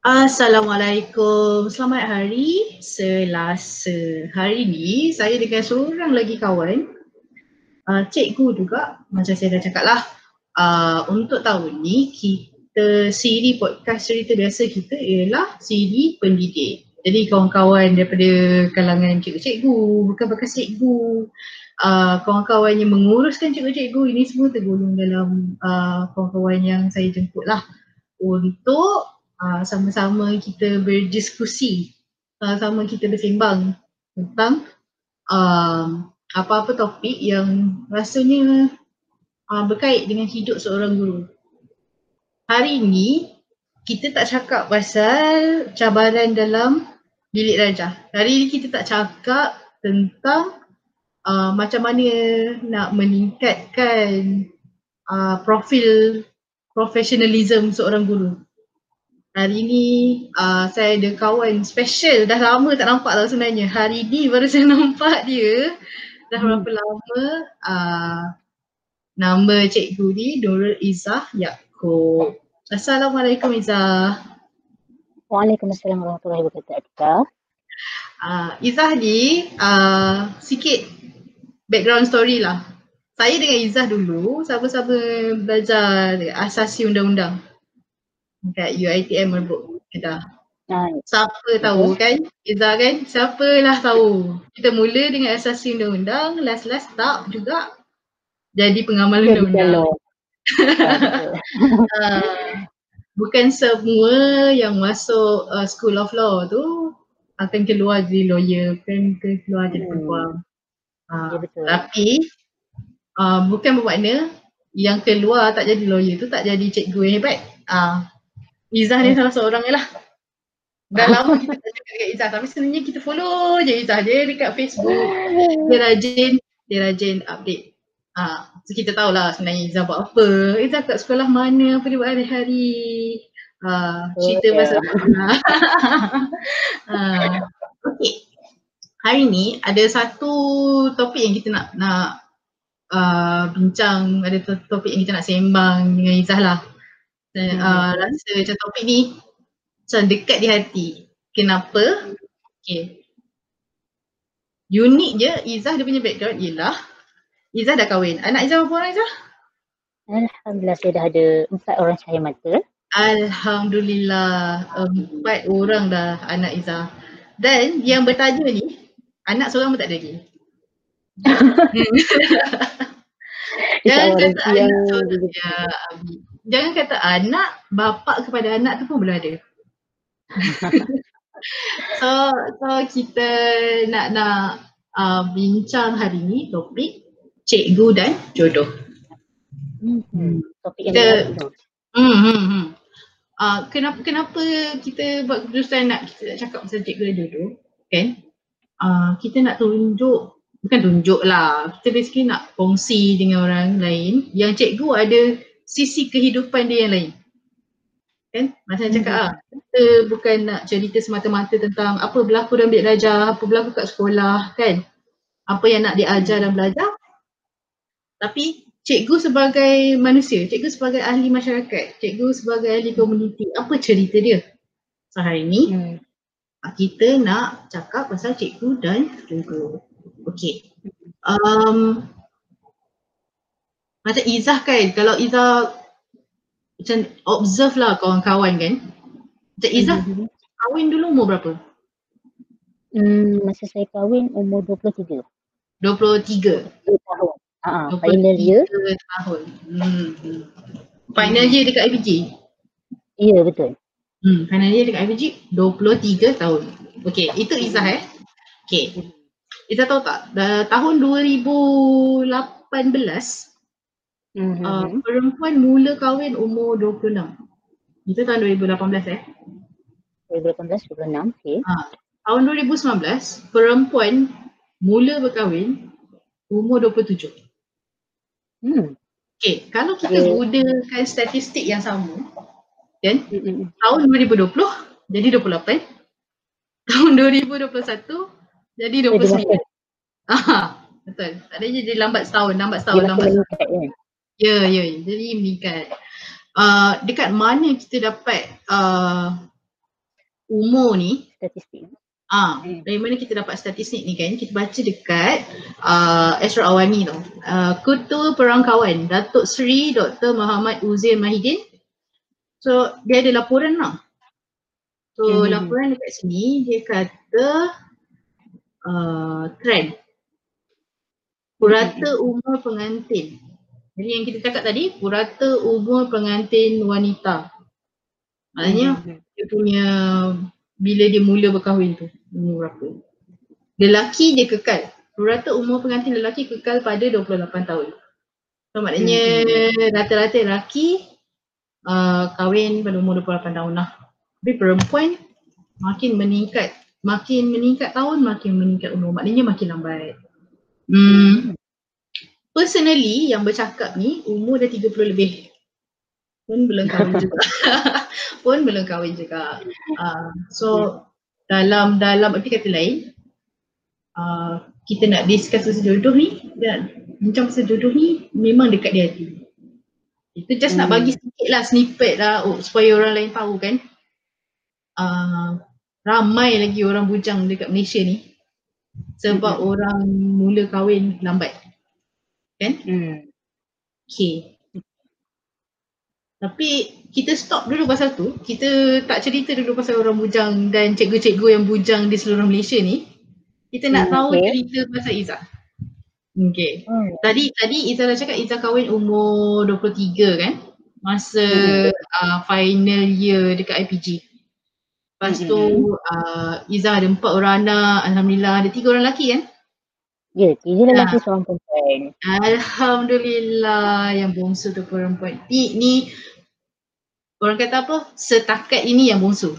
Assalamualaikum. Selamat hari Selasa. Hari ni saya dengan seorang lagi kawan, uh, cikgu juga, macam saya dah cakap lah. Uh, untuk tahun ni kita siri podcast cerita biasa kita ialah siri pendidik. Jadi kawan-kawan daripada kalangan cikgu-cikgu, bukan bekas cikgu, uh, kawan-kawan yang menguruskan cikgu-cikgu ini semua tergolong dalam uh, kawan-kawan yang saya jemput lah untuk uh, sama-sama kita berdiskusi, sama-sama kita bersembang tentang uh, apa-apa topik yang rasanya uh, berkait dengan hidup seorang guru. Hari ini kita tak cakap pasal cabaran dalam bilik darjah. Hari ini kita tak cakap tentang uh, macam mana nak meningkatkan uh, profil profesionalism seorang guru. Hari ni uh, saya ada kawan special dah lama tak nampak lah sebenarnya. Hari ni baru saya nampak dia. Dah berapa hmm. lama uh, nama cikgu ni Nurul Izzah Yaakob. Assalamualaikum Izzah. Waalaikumsalam warahmatullahi wabarakatuh. Uh, Izzah ni uh, sikit background story lah. Saya dengan Izzah dulu sama-sama belajar asasi undang-undang dekat UiTM Merbuk Kedah. Siapa tahu kan? Iza kan? Siapa lah tahu. Kita mula dengan asasi undang-undang, last-last tak juga jadi pengamal undang-undang. uh, bukan semua yang masuk uh, School of Law tu akan keluar jadi lawyer, bukan keluar jadi hmm. peguam. Uh, ya, Tapi uh, bukan bermakna yang keluar tak jadi lawyer tu tak jadi cikgu yang hebat. Uh, Izzah ni hmm. salah seorang lah. Dah lama kita tak cakap dengan Izzah tapi sebenarnya kita follow je Izzah dia dekat Facebook. Dia rajin, dia rajin update. Ha, so kita tahulah sebenarnya Izzah buat apa. Izzah kat sekolah mana, apa dia buat hari-hari. Ha, cerita oh, pasal yeah. ha. Okay. Hari ni ada satu topik yang kita nak nak uh, bincang, ada topik yang kita nak sembang dengan Izzah lah. Saya hmm. uh, rasa macam topik ni macam dekat di hati. Kenapa? Okay. Unik je Izzah dia punya background ialah Izzah dah kahwin. Anak Izzah berapa orang Izzah? Alhamdulillah saya dah ada empat orang cahaya mata. Alhamdulillah empat orang dah anak Izzah. Dan yang bertanya ni anak seorang pun tak ada lagi. Jangan kata anak seorang. Ya, jangan kata anak, bapa kepada anak tu pun belum ada. so, so kita nak nak uh, bincang hari ni topik cikgu dan jodoh. Hmm. Topik yang kita, hmm, hmm, hmm. Uh, kenapa kenapa kita buat keputusan nak kita nak cakap pasal cikgu dan jodoh kan? Uh, kita nak tunjuk bukan tunjuk lah kita basically nak kongsi dengan orang lain yang cikgu ada sisi kehidupan dia yang lain. Kan? Macam hmm. cakap ah, kita bukan nak cerita semata-mata tentang apa berlaku dalam bilik belajar, apa berlaku kat sekolah, kan? Apa yang nak diajar dan belajar. Tapi cikgu sebagai manusia, cikgu sebagai ahli masyarakat, cikgu sebagai ahli komuniti, apa cerita dia? So hari ni hmm. kita nak cakap pasal cikgu dan cikgu. Okay. Um, macam Izzah kan, kalau Izzah macam observe lah kawan-kawan kan. Macam Izzah mm-hmm. kahwin dulu umur berapa? Hmm, masa saya kahwin umur 23. 23? 2 tahun. Ha, final year. tahun. Hmm. Final year dekat IPG? Ya, yeah, betul. Hmm, final year dekat IPG 23 tahun. Okay, itu Izzah eh. Okay. Izzah tahu tak, dah tahun 2018 Mm-hmm. Uh, perempuan mula kahwin umur 26. Itu tahun 2018 eh. 2018, 26, okay. Uh, tahun 2019, perempuan mula berkahwin umur 27. Hmm. Okay, kalau kita okay. gunakan statistik yang sama, kan, mm-hmm. tahun 2020 jadi 28, tahun 2021 jadi 29. Ah, betul. Tak ada jadi lambat setahun, lambat setahun, lambat setahun. Ya, ya, jadi meningkat. Uh, dekat mana kita dapat uh, umur ni Statistik. Ah, Hmm. dari mana kita dapat statistik ni kan? Kita baca dekat uh, Asra Awani tu. Uh, Ketua Perangkawan Datuk Seri Dr. Muhammad Uzair Mahidin. So, dia ada laporan lah. So, Hmm. laporan dekat sini dia kata uh, trend. Purata umur pengantin. Jadi yang kita cakap tadi, purata umur pengantin wanita. Maknanya Hmm. dia punya bila dia mula berkahwin tu umur berapa. Lelaki dia kekal. Rata umur pengantin lelaki kekal pada 28 tahun. So maknanya rata-rata lelaki uh, kahwin pada umur 28 tahun lah. Tapi perempuan makin meningkat makin meningkat tahun makin meningkat umur. Maknanya makin lambat. Hmm. Personally yang bercakap ni umur dah 30 lebih. Pun belum kahwin juga. pun belum kahwin juga. Uh, so dalam dalam arti kata lain uh, kita nak discuss pasal jodoh ni dan bincang pasal jodoh ni memang dekat di hati. Itu just hmm. nak Hmm. bagi sikit lah snippet lah oh, supaya orang lain tahu kan. Uh, ramai lagi orang bujang dekat Malaysia ni sebab orang mula kahwin lambat. Kan? Hmm. Okay. Tapi kita stop dulu pasal tu. Kita tak cerita dulu pasal orang bujang dan cikgu-cikgu yang bujang di seluruh Malaysia ni. Kita nak Hmm, tahu okay. cerita pasal Izzah. Okay. Hmm. Tadi tadi Izzah dah cakap Izzah kahwin umur 23 kan? Masa Hmm. uh, final year dekat IPG. Lepas tu uh, Izzah ada empat orang anak. Alhamdulillah ada tiga orang lelaki kan? Ya, tiga Ah. lelaki seorang perempuan. Alhamdulillah yang bongsu tu perempuan. Ni, ni orang kata apa? Setakat ini yang bongsu.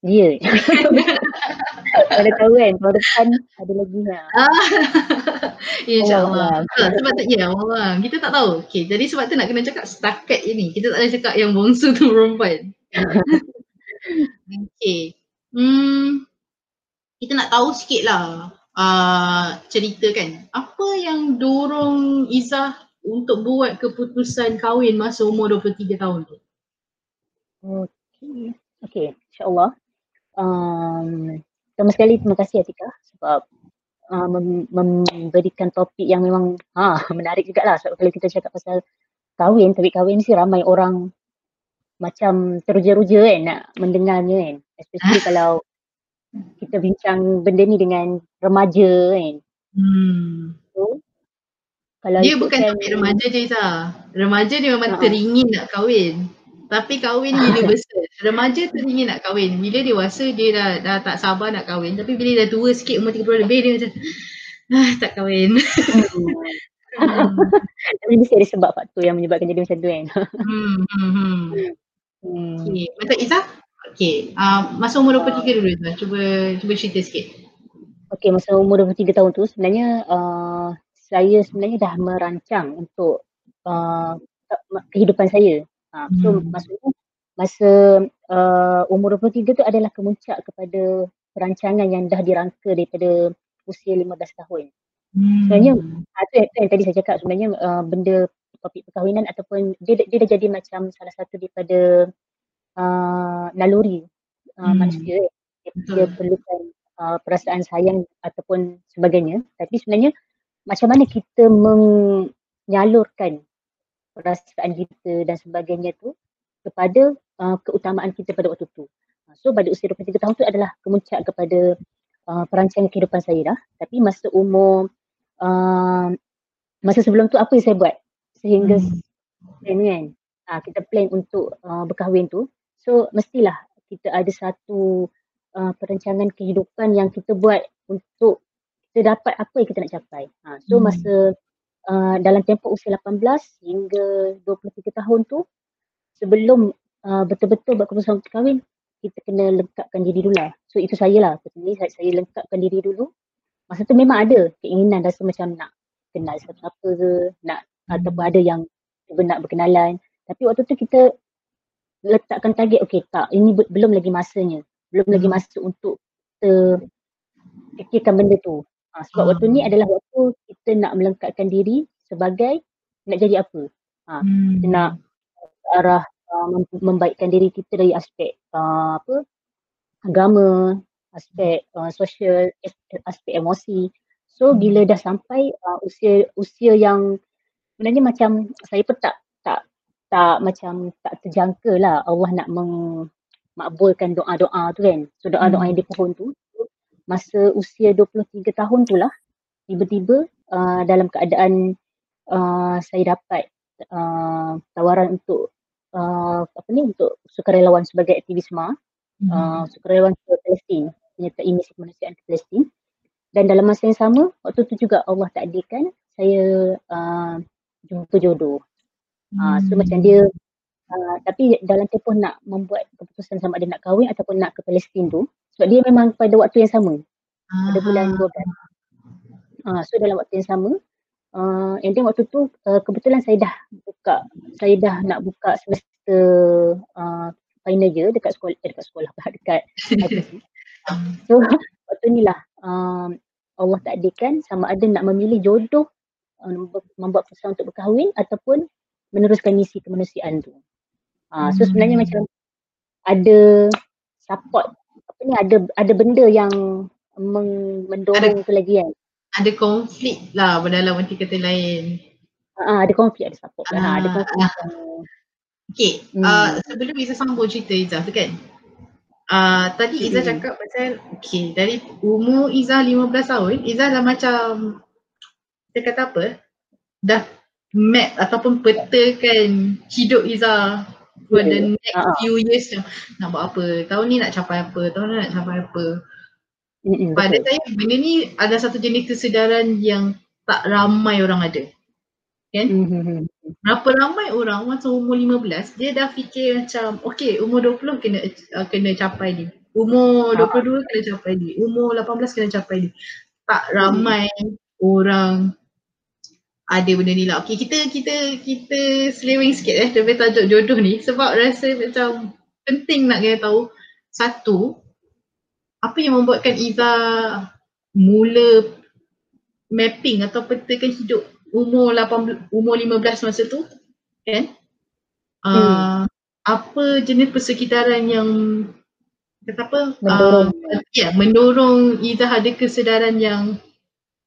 Ya. Ada tahu kan, tahun depan ada lagi lah. Ah, InsyaAllah. Allah. Ah, sebab tak, ya Allah. Kita tak tahu. Okay, jadi sebab tu nak kena cakap setakat ini. Kita tak boleh cakap yang bongsu tu perempuan. okay. Hmm, kita nak tahu sikit lah uh, cerita kan. Apa yang dorong Izzah untuk buat keputusan kahwin masa umur 23 tahun tu? Okey. Okey, insyaAllah. Um, pertama sekali terima kasih Atika sebab uh, mem- memberikan topik yang memang ha, menarik jugalah sebab kalau kita cakap pasal kahwin, topik kahwin ni ramai orang macam teruja-ruja kan nak mendengarnya kan. Especially kalau kita bincang benda ni dengan remaja kan. Hmm. So, kalau Dia bukan ikutkan- topik remaja je Izzah. Remaja dia memang Ha-ha. teringin nak kahwin. Tapi kahwin universal. Remaja teringin nak kahwin. Bila dewasa dia dah, dah tak sabar nak kahwin. Tapi bila dah tua sikit umur 30 lebih dia macam ah, tak kahwin. Hmm. Tapi mesti ada sebab faktor yang menyebabkan jadi macam tu kan. hmm, hmm, hmm. Hmm. Okay. Macam Izzah? Okay. Uh, masa umur 23 dulu Izzah. Cuba, cuba cerita sikit. Okey, masa umur 23 tahun tu sebenarnya uh, saya sebenarnya dah merancang untuk uh, kehidupan saya. Uh, so Hmm. maksudnya masa uh, umur 23 tu adalah kemuncak kepada perancangan yang dah dirangka daripada usia 15 tahun. Hmm. Sebenarnya uh, tu, yang- yang tadi saya cakap sebenarnya uh, benda topik perkahwinan ataupun dia, dia dah jadi macam salah satu daripada uh, naluri uh, Hmm. manusia. Dia, dia Betul. perlukan uh, perasaan sayang ataupun sebagainya. Tapi sebenarnya macam mana kita menyalurkan perasaan kita dan sebagainya tu kepada uh, keutamaan kita pada waktu tu. Uh, So pada usia 23 tahun tu adalah kemuncak kepada uh, perancangan kehidupan saya dah. Tapi masa umur uh, masa sebelum tu apa yang saya buat sehingga Hmm. plan kan uh, kita plan untuk uh, berkahwin tu. So mestilah kita ada satu uh, perancangan kehidupan yang kita buat untuk kita dapat apa yang kita nak capai. Ha, so Hmm. masa uh, dalam tempoh usia 18 hingga 23 tahun tu sebelum uh, betul-betul buat keputusan untuk kahwin kita kena lengkapkan diri dulu lah. So itu saya lah. Personally saya, saya lengkapkan diri dulu. Masa tu memang ada keinginan rasa macam nak kenal siapa-siapa ke, nak Hmm. ataupun ada yang nak berkenalan. Tapi waktu tu kita letakkan target, okay tak, ini be- belum lagi masanya. Belum lagi Hmm. masa untuk kita fikirkan benda tu. Ha, sebab waktu ni Hmm. adalah waktu kita nak melengkapkan diri sebagai nak jadi apa. Ha, Hmm. kita nak arah uh, mem- membaikkan diri kita dari aspek uh, apa agama, aspek uh, sosial, aspek emosi. So bila dah sampai uh, usia usia yang sebenarnya macam saya pun tak macam tak terjangka lah Allah nak makbulkan doa-doa tu kan. So doa-doa hmm. yang dipohon tu masa usia 23 tahun tu lah tiba-tiba uh, dalam keadaan uh, saya dapat uh, tawaran untuk uh, apa ni untuk sukarelawan sebagai aktivis MA hmm. uh, sukarelawan ke Palestin menyertai misi kemanusiaan ke Palestin dan dalam masa yang sama waktu tu juga Allah takdirkan saya uh, jumpa jodoh. Uh, so macam dia uh, tapi dalam tempoh nak membuat keputusan sama ada nak kahwin ataupun nak ke Palestin tu sebab dia memang pada waktu yang sama pada bulan 12. Ah. Uh, so dalam waktu yang sama uh, and then waktu tu uh, kebetulan saya dah buka saya dah nak buka semester uh, final year dekat sekolah eh, dekat sekolah dekat So waktu ni lah um, Allah takdirkan sama ada nak memilih jodoh um, membuat pesan untuk berkahwin ataupun meneruskan misi kemanusiaan tu. Uh, so sebenarnya hmm. macam ada support apa ni ada ada benda yang meng, mendorong ada, tu lagi kan. Ada konflik lah dalam erti kata lain. Ah, ada konflik, ada support lah. Ah, ada konflik. Ah. Okay, hmm. uh, sebelum Izzah sambung cerita Izzah tu kan. Uh, tadi Izzah hmm. cakap pasal, okay, dari umur Izzah 15 tahun, Izzah dah macam, kita kata apa, dah map ataupun petakan hidup Izzah for the next uh-huh. few years nak buat apa, tahun ni nak capai apa, tahun ni nak capai apa. Mm-hmm, Pada betul. saya benda ni ada satu jenis kesedaran yang tak ramai orang ada. Kan? Mm-hmm. Berapa ramai orang masa umur 15 dia dah fikir macam okay umur 20 kena uh, kena capai ni. Umur 22 ah. kena capai ni. Umur 18 kena capai ni. Tak ramai mm-hmm. orang ada benda ni lah. Okay kita kita kita selewing sikit eh. Daripada tajuk jodoh ni. Sebab rasa macam penting nak kena tahu satu apa yang membuatkan Iza mula mapping atau petakan hidup umur 18 umur 15 masa tu kan? Hmm. uh, apa jenis persekitaran yang kata apa? Mendorong. Uh, ya yeah, mendorong Iza ada kesedaran yang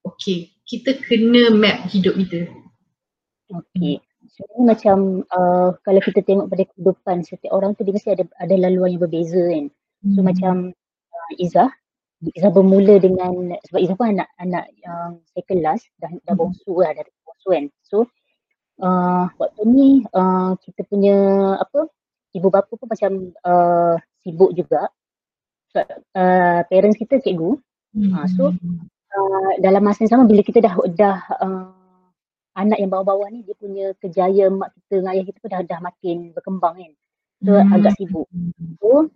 okey kita kena map hidup kita okey sebenarnya macam uh, kalau kita tengok pada kehidupan setiap orang tu dia mesti ada ada laluan yang berbeza kan so hmm. macam Izzah. Izzah bermula dengan sebab Izzah pun anak anak yang second last dah dah hmm. bongsu lah dari bongsu kan. So uh, waktu ni uh, kita punya apa ibu bapa pun macam uh, sibuk juga. Sebab uh, parents kita cikgu. Hmm. Uh, so uh, dalam masa yang sama bila kita dah dah uh, anak yang bawah-bawah ni dia punya kejayaan mak kita dengan ayah kita pun dah dah makin berkembang kan. So hmm. agak sibuk. So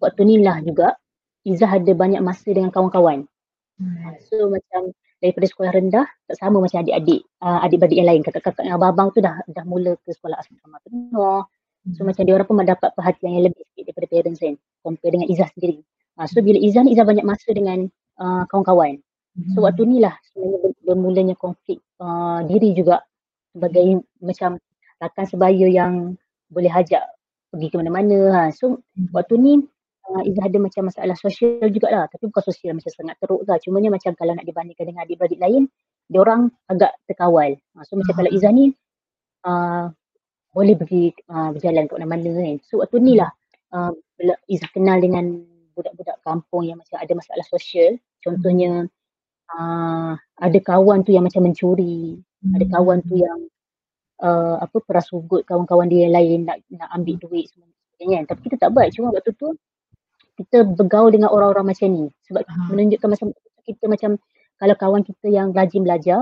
waktu ni lah juga Izzah ada banyak masa dengan kawan-kawan. Hmm. So macam daripada sekolah rendah tak sama macam adik-adik, uh, adik-beradik yang lain. Kakak-kakak yang abang-abang tu dah dah mula ke sekolah asrama penuh. So hmm. macam dia orang pun mendapat perhatian yang lebih sikit daripada parents kan. Compare dengan Izzah sendiri. Uh, so bila Izzah ni Izzah banyak masa dengan uh, kawan-kawan. So hmm. waktu ni lah sebenarnya bermulanya konflik uh, diri juga sebagai macam rakan sebaya yang boleh hajak pergi ke mana-mana. Ha. So waktu ni uh, Izzah ada macam masalah sosial jugalah. Tapi bukan sosial macam sangat teruk lah. Cuma macam kalau nak dibandingkan dengan adik-beradik lain dia orang agak terkawal. Uh, so macam kalau Izzah ni uh, boleh pergi uh, berjalan ke mana-mana kan. So waktu ni lah uh, bila Izzah kenal dengan budak-budak kampung yang macam ada masalah sosial contohnya uh, ada kawan tu yang macam mencuri hmm. ada kawan tu yang uh, apa peras ugut kawan-kawan dia yang lain nak nak ambil duit semua kan. Tapi kita tak buat. Cuma waktu tu kita bergaul dengan orang-orang macam ni. Sebab uh-huh. menunjukkan macam kita macam kalau kawan kita yang rajin belajar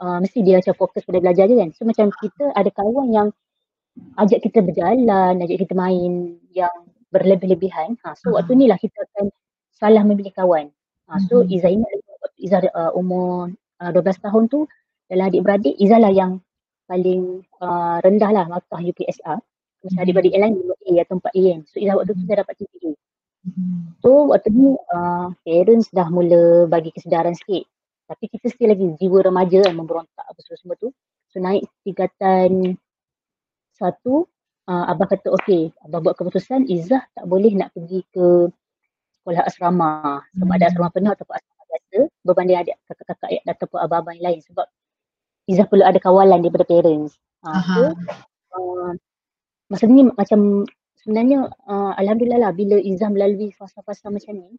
uh, mesti dia macam fokus pada belajar je kan. So macam kita ada kawan yang ajak kita berjalan ajak kita main yang berlebih-lebihan. Ha, so uh-huh. waktu ni lah kita akan salah memilih kawan. Ha, so ingat waktu Izzah uh, umur uh, 12 tahun tu dalam adik-beradik. Izzah lah yang paling uh, rendah lah markah UPSR macam adik-beradik yang lain 2A atau 4A kan so Izzah waktu tu saya dapat 3A So waktu ni uh, parents dah mula bagi kesedaran sikit. Tapi kita still lagi jiwa remaja kan memberontak apa semua tu. So naik tingkatan satu, uh, abah kata okay, abah buat keputusan Izzah tak boleh nak pergi ke sekolah asrama. Sama ada asrama penuh ataupun asrama biasa berbanding adik kakak-kakak ataupun abang-abang yang lain sebab Izzah perlu ada kawalan daripada parents. Ha, so, uh, masa ni macam sebenarnya uh, Alhamdulillah lah bila Izzah melalui fasa-fasa macam ni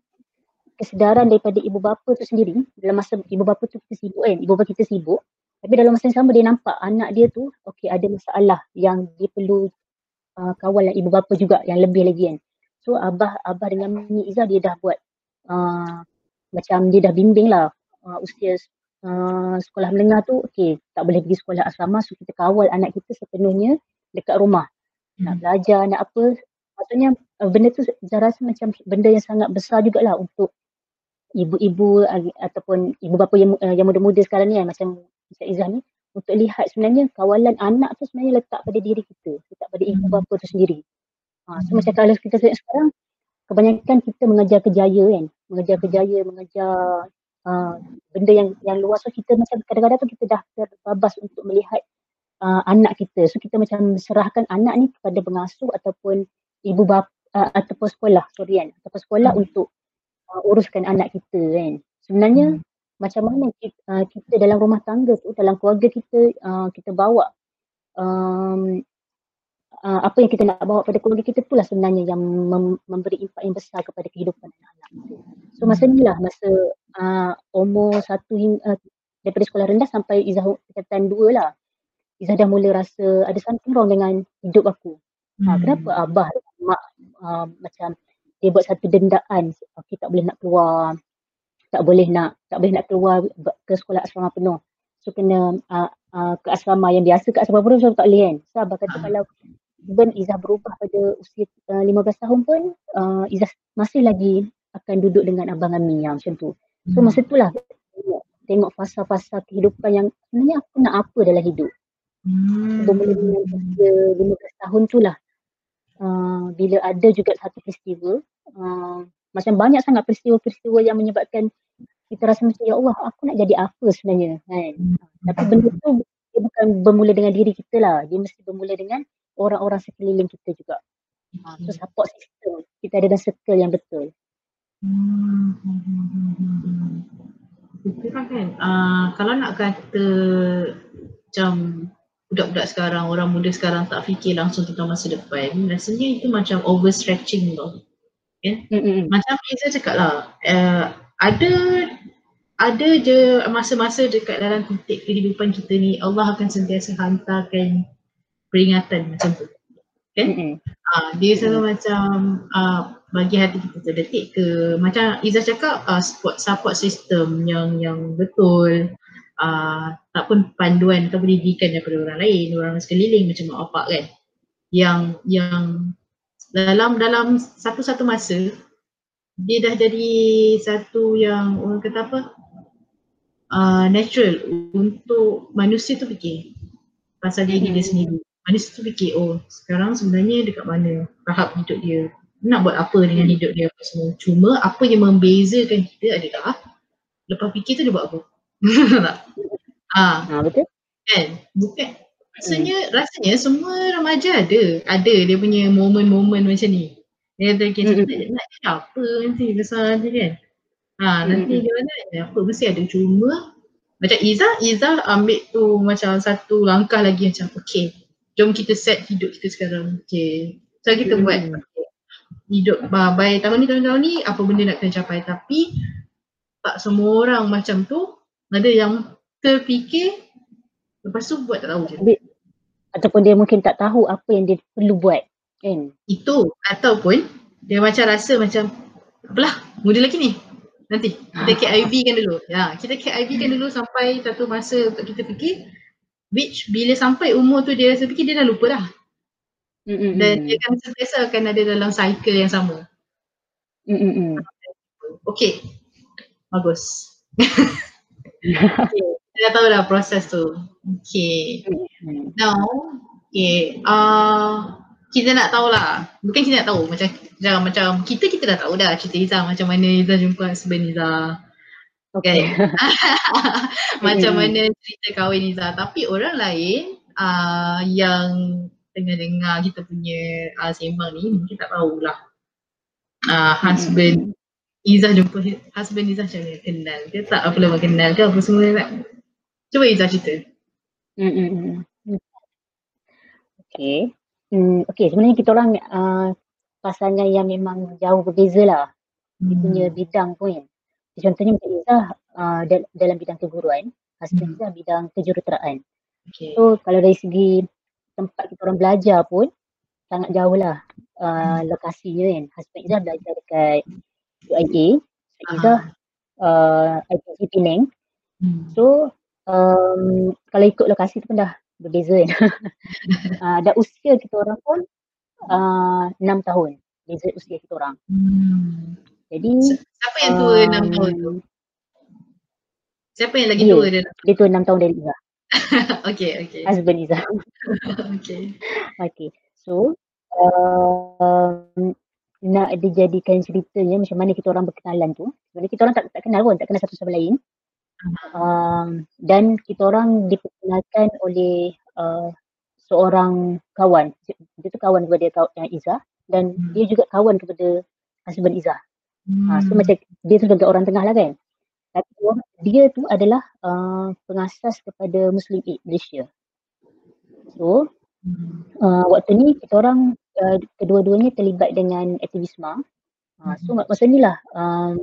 kesedaran daripada ibu bapa tu sendiri dalam masa ibu bapa tu kita sibuk kan, ibu bapa kita sibuk tapi dalam masa yang sama dia nampak anak dia tu okey ada masalah yang dia perlu uh, kawal ibu bapa juga yang lebih lagi kan. So abah abah dengan Mimi Izzah dia dah buat uh, macam dia dah bimbing lah uh, usia uh, sekolah menengah tu okey tak boleh pergi sekolah asrama so kita kawal anak kita sepenuhnya dekat rumah. Hmm. Nak belajar nak apa maksudnya uh, benda tu saya rasa macam benda yang sangat besar jugalah untuk ibu-ibu uh, ataupun ibu bapa yang uh, yang muda-muda sekarang ni kan macam Macam Izzah ni untuk lihat sebenarnya kawalan anak tu sebenarnya letak pada diri kita, letak pada ibu hmm. bapa tu sendiri. Ha, so macam kalau kita tengok sekarang, kebanyakan kita mengajar kejaya kan, mengajar kejaya, mengajar uh, benda yang yang luas. So kita macam kadang-kadang tu kita dah terbabas untuk melihat uh, anak kita. So kita macam serahkan anak ni kepada pengasuh ataupun ibu bapa uh, ataupun sekolah, sorry kan, ataupun sekolah hmm. untuk uh, uruskan anak kita kan. Sebenarnya hmm. macam mana kita, uh, kita dalam rumah tangga tu, dalam keluarga kita, uh, kita bawa um, uh, apa yang kita nak bawa pada keluarga kita itulah sebenarnya yang mem- memberi impak yang besar kepada kehidupan anak-anak. So masa ni lah masa uh, umur satu hingga uh, daripada sekolah rendah sampai Izzah tingkatan dua lah. Izzah dah mula rasa ada something wrong dengan hidup aku. Ha, hmm. kenapa abah mak uh, macam dia buat satu dendaan okay, tak boleh nak keluar tak boleh nak tak boleh nak keluar ke sekolah asrama penuh so kena uh, uh, ke asrama yang biasa ke asrama penuh so tak boleh kan so abah kata kalau even Izzah berubah pada usia uh, 15 tahun pun uh, Izzah masih lagi akan duduk dengan Abang Ami yang macam tu. So masa tu lah tengok, tengok fasa-fasa kehidupan yang sebenarnya aku nak apa dalam hidup. Hmm. Bermula dengan usia 15 tahun tu lah. Uh, bila ada juga satu peristiwa, uh, macam banyak sangat peristiwa-peristiwa yang menyebabkan kita rasa macam ya Allah aku nak jadi apa sebenarnya kan. Hmm. Tapi benda tu dia bukan bermula dengan diri kita lah. Dia mesti bermula dengan orang-orang sekeliling kita juga. Ha, so support system kita ada dalam circle yang betul. Hmm. Itu kan kan, uh, kalau nak kata macam budak-budak sekarang, orang muda sekarang tak fikir langsung tentang masa depan, rasanya itu macam overstretching tu. Okay? Mm-hmm. Macam saya cakap lah, uh, ada ada je masa-masa dekat dalam titik kehidupan kita ni Allah akan sentiasa hantarkan peringatan macam tu. Kan? Mm-hmm. Uh, dia selalu mm-hmm. macam uh, bagi hati kita terdetik ke macam Izzah cakap uh, support, support system yang yang betul uh, tak pun panduan atau pendidikan daripada orang lain, orang sekeliling macam mak bapak kan yang yang dalam dalam satu-satu masa dia dah jadi satu yang orang kata apa uh, natural untuk manusia tu fikir pasal diri dia sendiri manusia tu fikir oh sekarang sebenarnya dekat mana tahap hidup dia nak buat apa dengan hidup dia apa semua cuma apa yang membezakan kita adalah lepas fikir tu dia buat apa tak? ha. ha betul kan bukan rasanya hmm. rasanya semua remaja ada ada dia punya momen-momen macam ni dia kata okay, hmm. nak, nak apa nanti besar nanti kan ha nanti hmm. gimana apa mesti ada cuma macam Iza, Iza ambil tu macam satu langkah lagi macam okay jom kita set hidup kita sekarang. Okay. So kita hmm. buat hidup uh, by tahun ni tahun-tahun ni apa benda nak kena capai tapi tak semua orang macam tu ada yang terfikir lepas tu buat tak tahu je. Ataupun dia mungkin tak tahu apa yang dia perlu buat kan. Itu ataupun dia macam rasa macam apalah muda lagi ni nanti kita KIV kan dulu. Ya, kita KIV kan dulu sampai satu masa untuk kita fikir which bila sampai umur tu dia rasa fikir dia dah lupa dah. Mm-hmm. Dan dia akan sentiasa akan ada dalam cycle yang sama. Mm-hmm. Okay. Bagus. okay. Kita dah tahu dah proses tu. Okay. Mm-hmm. Now, okay. Uh, kita nak tahu lah. Bukan kita nak tahu. Macam macam kita kita dah tahu dah cerita Izzah macam mana Izzah jumpa husband Izzah. Okay. Kan? Macam hmm. mana cerita kahwin Izzah. Tapi orang lain uh, yang tengah dengar kita punya uh, sembang ni mungkin tak tahulah uh, husband hmm. Izzah jumpa husband Izzah macam mana? Kenal ke tak? Apa lama kenal ke? Apa semua tak? Cuba Izzah cerita. Mm-mm. Okay. Hmm, okay, sebenarnya kita orang uh, pasangan yang memang jauh berbeza lah. Dia Hmm. punya bidang pun. Contohnya macam Izzah uh, dal- dalam bidang keguruan, husband Hmm. Izzah bidang kejuruteraan. Okay. So kalau dari segi tempat kita orang belajar pun sangat jauh lah uh, lokasinya kan. Husband Izzah belajar dekat UIA, so Izzah uh, ITC Penang. Hmm. So um, kalau ikut lokasi tu pun dah berbeza kan. uh, dan usia kita orang pun uh, 6 tahun beza usia kita orang. Hmm. Jadi Siapa yang tua enam um, tahun tu? Siapa yang lagi dia. tua dia? dia tu 6 tahun dari Izzah, okay, okay. husband Izzah. okay. Okay, so um, nak dijadikan ceritanya macam mana kita orang berkenalan tu. Sebenarnya kita orang tak, tak kenal pun, tak kenal satu sama lain. Um, dan kita orang diperkenalkan oleh uh, seorang kawan. Dia tu kawan kepada kaw- yang Izzah dan Hmm. dia juga kawan kepada husband Izzah. Ha, so Hmm. macam dia tu sebagai orang tengah lah kan. Tapi dia tu adalah uh, pengasas kepada Muslim Aid Malaysia. So Hmm. uh, waktu ni kita orang uh, kedua-duanya terlibat dengan aktivisma. Uh, so mak- masa ni lah um,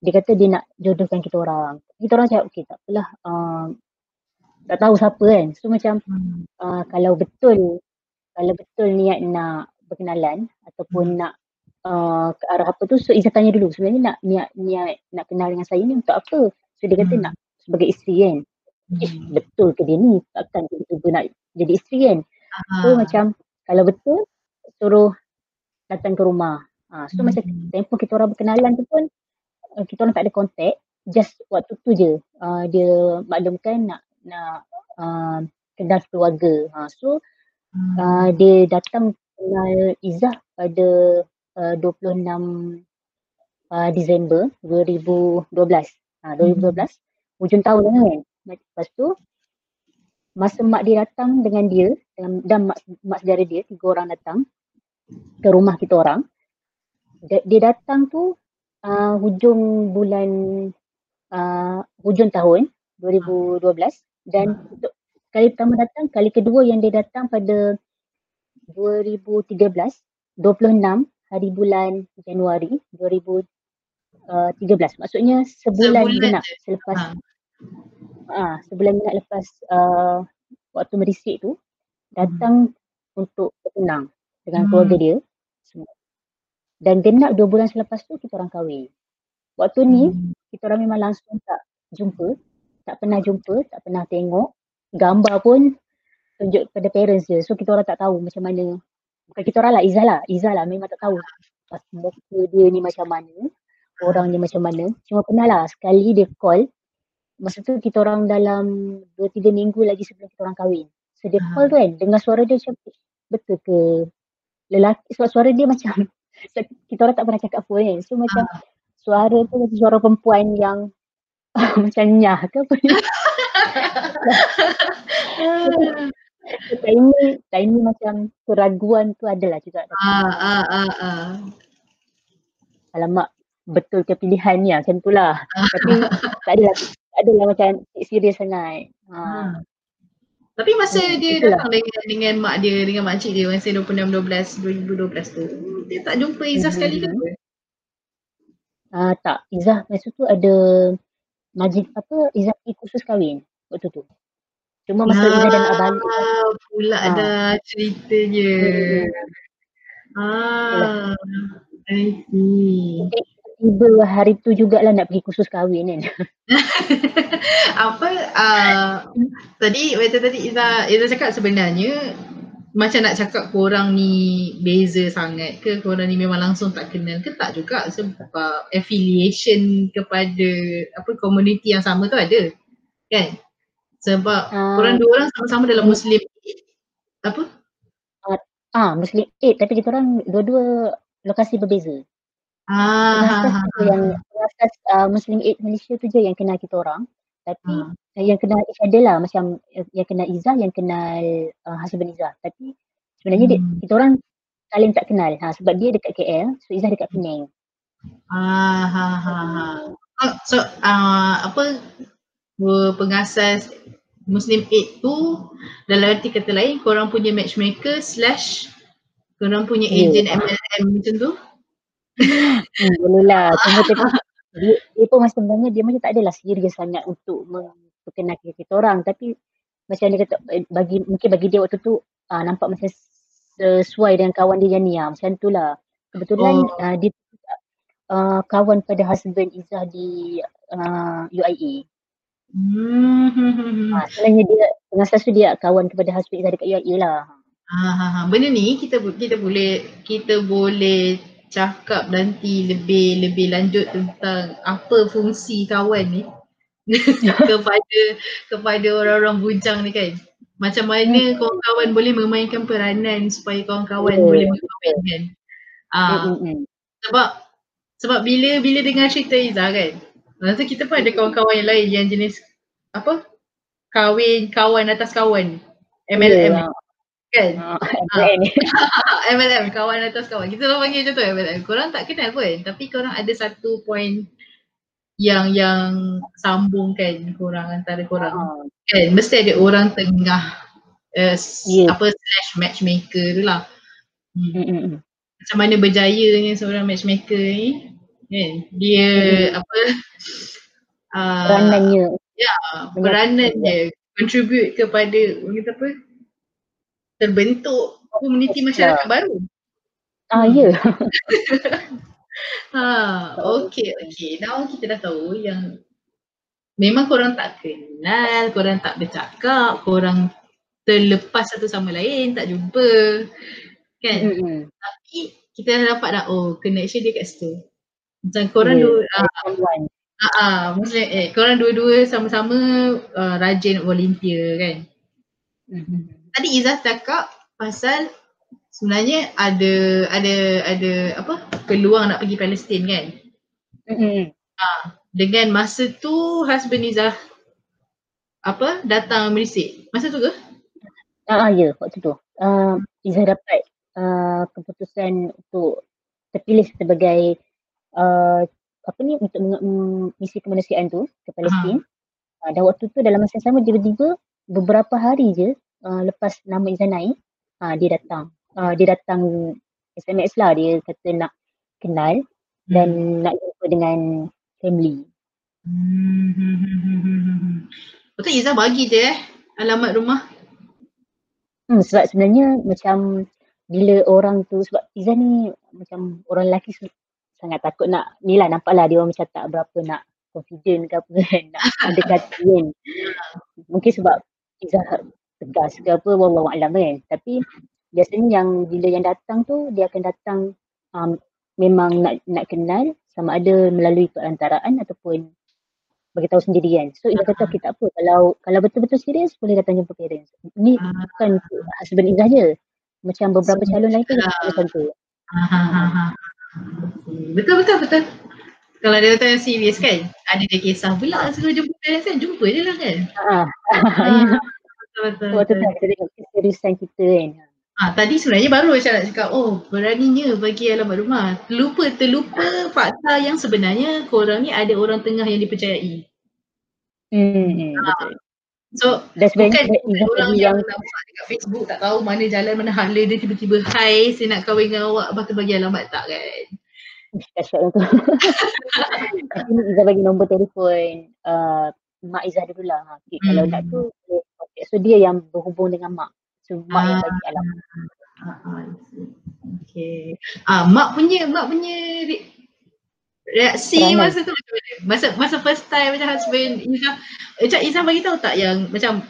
dia kata dia nak jodohkan kita orang. Kita orang cakap okey tak apalah um, tak tahu siapa kan. So macam Hmm. uh, kalau betul kalau betul niat nak berkenalan ataupun Hmm. nak uh, ke arah apa tu so Izzah tanya dulu sebenarnya nak niat niat nak kenal dengan saya ni untuk apa? So dia kata Hmm. nak sebagai isteri kan. Eh, Hmm. betul ke dia ni? Takkan tiba-tiba nak jadi isteri kan? So Ah. macam kalau betul suruh datang ke rumah. Ha, so Hmm. macam tempoh kita orang berkenalan tu pun uh, kita orang tak ada contact. Just waktu tu je uh, dia maklumkan nak nak uh, kenal keluarga. Ha, so Hmm. uh, dia datang kenal Izzah pada uh, 26 uh, Disember 2012. Ha, 2012 hujung tahun lah kan. Lepas tu masa mak dia datang dengan dia dan, dan mak, mak saudara dia tiga orang datang ke rumah kita orang. Dia, dia datang tu uh, hujung bulan uh, hujung tahun 2012 dan untuk kali pertama datang, kali kedua yang dia datang pada 2013, 26 hari bulan Januari 2013. Maksudnya sebulan, Sebulan genap je. selepas Ah. ah sebulan genap lepas uh, waktu merisik tu datang untuk bertenang dengan Hmm. keluarga dia semua. Dan genap dua bulan selepas tu kita orang kahwin. Waktu ni Hmm. kita orang memang langsung tak jumpa, tak pernah jumpa, tak pernah tengok. Gambar pun tunjuk pada parents je. So kita orang tak tahu macam mana. Bukan kita orang lah, Izzah lah. Izzah lah memang tak tahu pas muka dia ni macam mana, orang ni macam mana. Cuma pernah lah sekali dia call. Masa tu kita orang dalam 2-3 minggu lagi sebelum kita orang kahwin. So dia Ah. call tu kan, dengar suara dia macam "Eh, betul ke lelaki, suara, suara dia macam kita orang tak pernah cakap apa kan. So macam suara tu macam suara perempuan yang macam nyah ke apa ni. So, time ni macam keraguan tu adalah juga. Ah, ah, ah, ah. Alamak, betul ke pilihan ni ah, macam tu lah. Tapi tak adalah, tak adalah macam serius sangat. Ha. Hmm. Tapi masa Hmm, dia itulah. datang dengan dengan mak dia, dengan makcik dia masa 26 12 2012 tu, dia tak jumpa Izzah sekali ke? Ah, tak, Izzah masa tu ada majlis apa, Izzah pergi kursus kahwin waktu tu. Cuma masa Izzah dah nak balik Ah, pula Ah. dah ceritanya. Hmm. Ah, I see. tiba hari tu jugalah nak pergi kursus kahwin kan. Apa uh, tadi macam tadi Iza Iza cakap sebenarnya macam nak cakap korang ni beza sangat ke korang ni memang langsung tak kenal ke tak juga sebab affiliation kepada apa komuniti yang sama tu ada kan sebab Ah. korang dua orang sama-sama dalam muslim apa Ah, Muslim Aid tapi kita orang dua-dua lokasi berbeza. ah Pengasas tu yang uh, Muslim Aid Malaysia tu je yang kenal kita orang. Tapi Ah. uh, yang kenal each other lah macam yang, kenal Izzah, yang kenal uh, husband Izzah. Tapi sebenarnya dia, Hmm. kita orang saling tak kenal ha, sebab dia dekat KL, so Izzah dekat Penang. Ah, ha, ha, ha. Oh, so, uh, apa pengasas Muslim Aid tu dalam arti kata lain korang punya matchmaker slash korang punya yeah. agent MLM macam tu? hmm, boleh lah. Cuma dia, dia pun macam sebenarnya dia macam tak adalah serius sangat untuk memperkenalkan kita orang tapi macam dia kata eh, bagi mungkin bagi dia waktu tu uh, nampak macam sesuai dengan kawan dia yang ni lah. Macam tu lah. Kebetulan oh. uh, dia uh, kawan pada husband Izzah di uh, UIA. Hmm. Ha, sebenarnya dia dengan sesuatu dia kawan kepada husband Izzah dekat UIA lah. Ha, ha, ha. Benda ni kita kita boleh kita boleh cakap nanti lebih lebih lanjut tentang apa fungsi kawan ni kepada kepada orang-orang bujang ni kan. Macam mana hmm. kawan-kawan boleh memainkan peranan supaya kawan-kawan hmm. boleh mengkawankan. Uh, hmm. Sebab sebab bila bila dengar cerita Iza kan, masa kita pun ada kawan-kawan yang lain yang jenis apa? Kahwin kawan atas kawan. MLM. Yeah. Kan? Uh, MLM. MLM kawan atas kawan. Kita orang panggil macam tu MLM. Korang tak kenal pun tapi korang ada satu point yang yang sambungkan korang antara korang. Uh. Kan mesti ada orang tengah uh, yeah. apa slash matchmaker tu lah. Hmm. Macam mana berjayanya seorang matchmaker ni kan dia hmm. apa uh, peranannya. ya peranannya. Contribute kepada kata apa terbentuk komuniti masyarakat ya. baru. Ah ya. Ha okey okey. Now kita dah tahu yang memang korang tak kenal korang tak bercakap korang terlepas satu sama lain tak jumpa. Kan? Mm-hmm. tapi kita dah dapat dah oh connection dia kat situ macam korang yeah, dua ah uh, uh, maksudnya eh korang dua-dua sama-sama uh, rajin volunteer kan? Mm-hmm. tadi Izzah cakap pasal sebenarnya ada ada ada apa peluang nak pergi Palestin kan? Mm-hmm. uh, dengan masa tu husband Izzah apa datang Malaysia masa tu ke? Ah uh, ya waktu tu. Uh, Izzah dapat uh, keputusan untuk terpilih sebagai uh, apa ni untuk misi kemanusiaan tu ke Palestin. Uh, dan waktu tu dalam masa yang sama tiba-tiba beberapa hari je uh, lepas nama Izan naik uh, dia datang. Uh, dia datang SMS lah dia kata nak kenal hmm. dan nak jumpa dengan family. Hmm. Betul Izzah bagi je eh alamat rumah. Hmm, sebab sebenarnya macam bila orang tu sebab Izzah ni macam orang lelaki sangat takut nak ni lah nampak lah dia orang macam tak berapa nak confident ke apa kan nak mendekati kan. Mungkin sebab Izzah tegas ke apa wallahu alam kan. Tapi biasanya yang bila yang datang tu dia akan datang um, memang nak nak kenal sama ada melalui perantaraan ataupun bagi tahu sendiri kan. So Izzah kata okay tak apa. Kalau kalau betul-betul serius boleh datang jumpa parents. Ni bukan husband Izzah je. Macam beberapa so, calon lain pun macam tu. Betul betul betul. Kalau dia kata serius kan, ada dia kisah pula suruh jumpa parents kan, jumpa je lah kan. Ha. betul betul. Waktu tu kita tengok keseriusan kita kan. Ah, tadi sebenarnya baru macam nak cakap, oh beraninya bagi alamat rumah. Terlupa, terlupa fakta yang sebenarnya korang ni ada orang tengah yang dipercayai. Hmm, ha. betul. So That's bukan orang yang, yang nampak dekat Facebook tak tahu mana jalan mana hala dia tiba-tiba hai saya nak kahwin dengan awak apa tu bagi alamat tak kan. Dahsyat tu. Tapi ni Izzah bagi nombor telefon uh, Mak Izzah dulu lah. Okay, hmm. Kalau nak tu so dia yang berhubung dengan Mak. So Mak ah. yang bagi alamat. Ah, ah, okay. Ah, mak punya mak punya reaksi Ramai. masa tu macam mana? Masa masa first time macam husband Izzah macam Izzah bagi tahu tak yang macam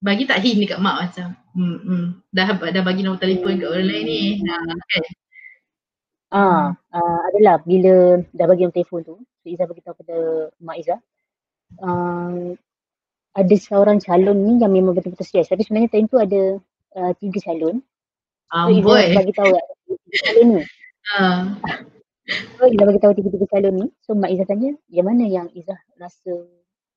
bagi tak hint dekat mak macam hmm, hmm, dah dah bagi nombor telefon kat orang lain ni. Nah, kan? Ah, uh, adalah bila dah bagi nombor telefon tu, so Izzah bagi tahu pada mak Izzah. Uh, ada seorang calon ni yang memang betul-betul serius. Tapi sebenarnya time tu ada uh, tiga calon. So Izzah bagi tahu calon ni. Uh. So Izzah bagi tahu tiga-tiga calon ni. So Mak Izzah tanya, yang mana yang Izzah rasa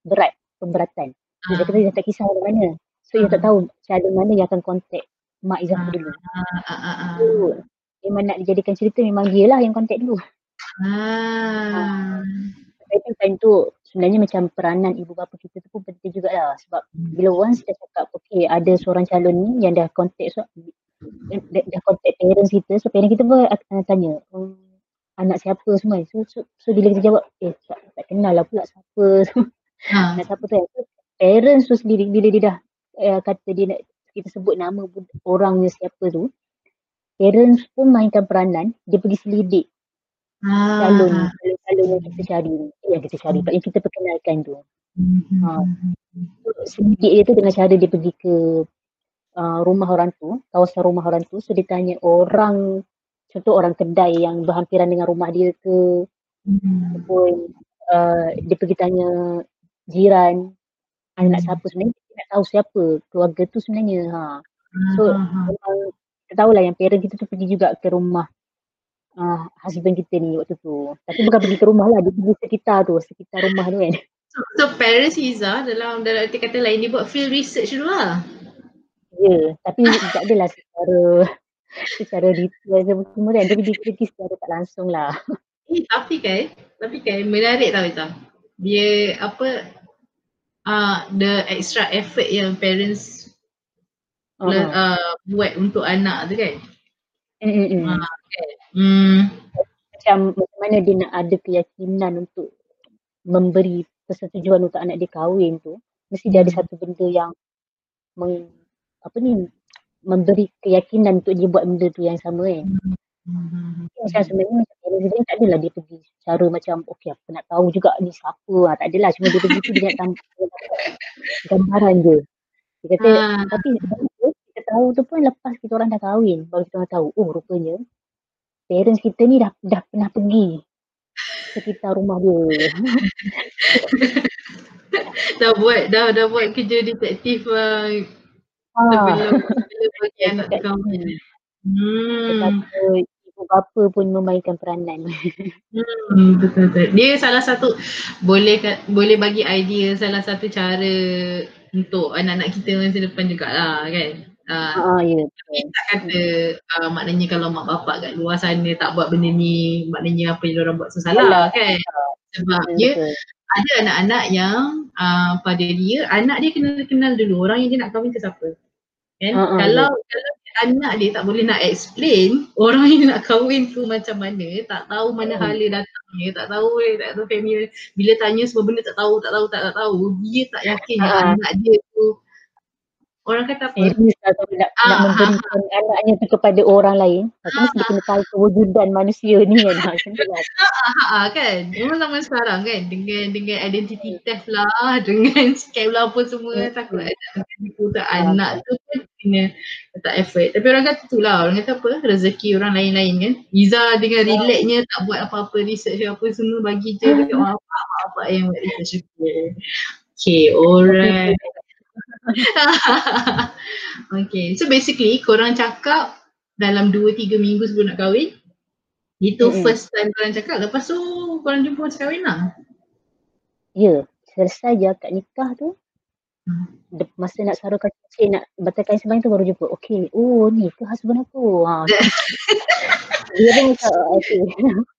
berat, pemberatan. Izzah uh. kata Izzah tak kisah dari mana. So Izzah uh. tak tahu calon mana yang akan kontak Mak Izzah uh. dulu. Uh. Uh. Uh. So memang nak dijadikan cerita memang dia lah yang kontak dulu. Ah. Tapi time tu sebenarnya macam peranan ibu bapa kita tu pun penting jugalah sebab Hmm. bila once dia cakap okay ada seorang calon ni yang dah contact so, dah, dah, contact parents kita so parents kita pun akan tanya um, anak siapa semua so, so, so bila kita jawab eh tak, tak kenal lah pula siapa Ha. anak siapa tu kan so, parents tu sendiri bila dia dah uh, kata dia nak kita sebut nama orangnya siapa tu parents pun mainkan peranan dia pergi selidik calon Ah. calon yang kita cari eh, yang kita cari yang kita perkenalkan tu Hmm. Ha. So, selidik dia tu dengan cara dia pergi ke uh, rumah orang tu, kawasan rumah orang tu. So dia tanya orang, contoh orang kedai yang berhampiran dengan rumah dia ke, Hmm. ataupun uh, dia pergi tanya jiran, anak Hmm. siapa sebenarnya, dia nak tahu siapa keluarga tu sebenarnya. Ha. So Ah, ah, ah. memang kita tahulah yang parent kita tu pergi juga ke rumah uh, husband kita ni waktu tu. Tapi bukan pergi ke rumah lah, dia pergi sekitar tu, sekitar rumah tu kan. So, so parents Iza dalam dalam arti kata lain dia buat field research dulu lah. Ya, tapi tak adalah secara secara detail ke semua kan. Jadi dia pergi secara tak langsung lah. Eh, tapi kan, tapi kan menarik tau Iza. Dia apa uh, the extra effort yang parents uh, Uh-huh. uh, buat untuk anak tu kan. Mm-mm. Ah. Hmm. Macam macam mana dia nak ada keyakinan untuk memberi persetujuan untuk anak dia kahwin tu. Mesti dia ada satu benda yang meng, apa ni memberi keyakinan untuk dia buat benda tu yang sama kan. Hmm. Macam sebenarnya macam dia tak adalah dia pergi cara macam okey aku nak tahu juga ni siapa ah tak adalah cuma dia pergi tu dia nak gambaran je. Dia kata Ah. tapi kita tahu tu pun lepas kita orang dah kahwin baru kita orang tahu oh rupanya parents kita ni dah dah pernah pergi sekitar rumah dia. dah buat dah dah buat kerja detektif uh, ha. Sebelum sebelum bagi anak tu kahwin. Hmm. Betapa ibu bapa pun memainkan peranan. Hmm, betul betul. Dia salah satu boleh boleh bagi idea salah satu cara untuk anak-anak kita masa depan jugalah kan. Uh, Ha ya. tapi tak kata uh, maknanya kalau mak bapak kat luar sana tak buat benda ni maknanya apa yang orang buat tu salah kan. Sebab dia ada anak-anak yang uh, pada dia anak dia kena kenal dulu orang yang dia nak kahwin ke siapa. Kan? Ha, kalau kalau anak dia tak boleh nak explain orang yang nak kahwin tu macam mana, tak tahu mana Hmm. hala datangnya, tak tahu eh, tak tahu family bila tanya semua benda tak tahu, tak tahu, tak, tak tahu, dia tak yakin yang Ha. anak dia tu orang kata apa? serius atau nak, Ah, nak ah, memberikan anaknya tu kepada orang lain. Tapi mesti dia kena tahu kewujudan manusia ni kan. Ha, Macam tu lah. Ha, kan? Memang zaman sekarang kan dengan dengan identity theft lah, dengan scam lah apa semua Hmm. takut akan tipu tak anak tu pun kena letak effort. Tapi orang kata tu lah, orang kata apa? Rezeki orang lain-lain kan. Iza dengan relaxnya tak buat apa-apa research apa semua bagi je dekat orang apa apa yang buat research okay. Okay, alright. okay, so basically korang cakap dalam 2-3 minggu sebelum nak kahwin itu Mm-mm. first time korang cakap lepas tu korang jumpa masa kahwin lah. Ya, selesai je akad nikah tu. Hmm. Masa nak sarukan cincin, nak batalkan sembahyang tu baru jumpa. Okay, oh ni ke husband aku. Ha. Dia pun macam, "Ah, okay.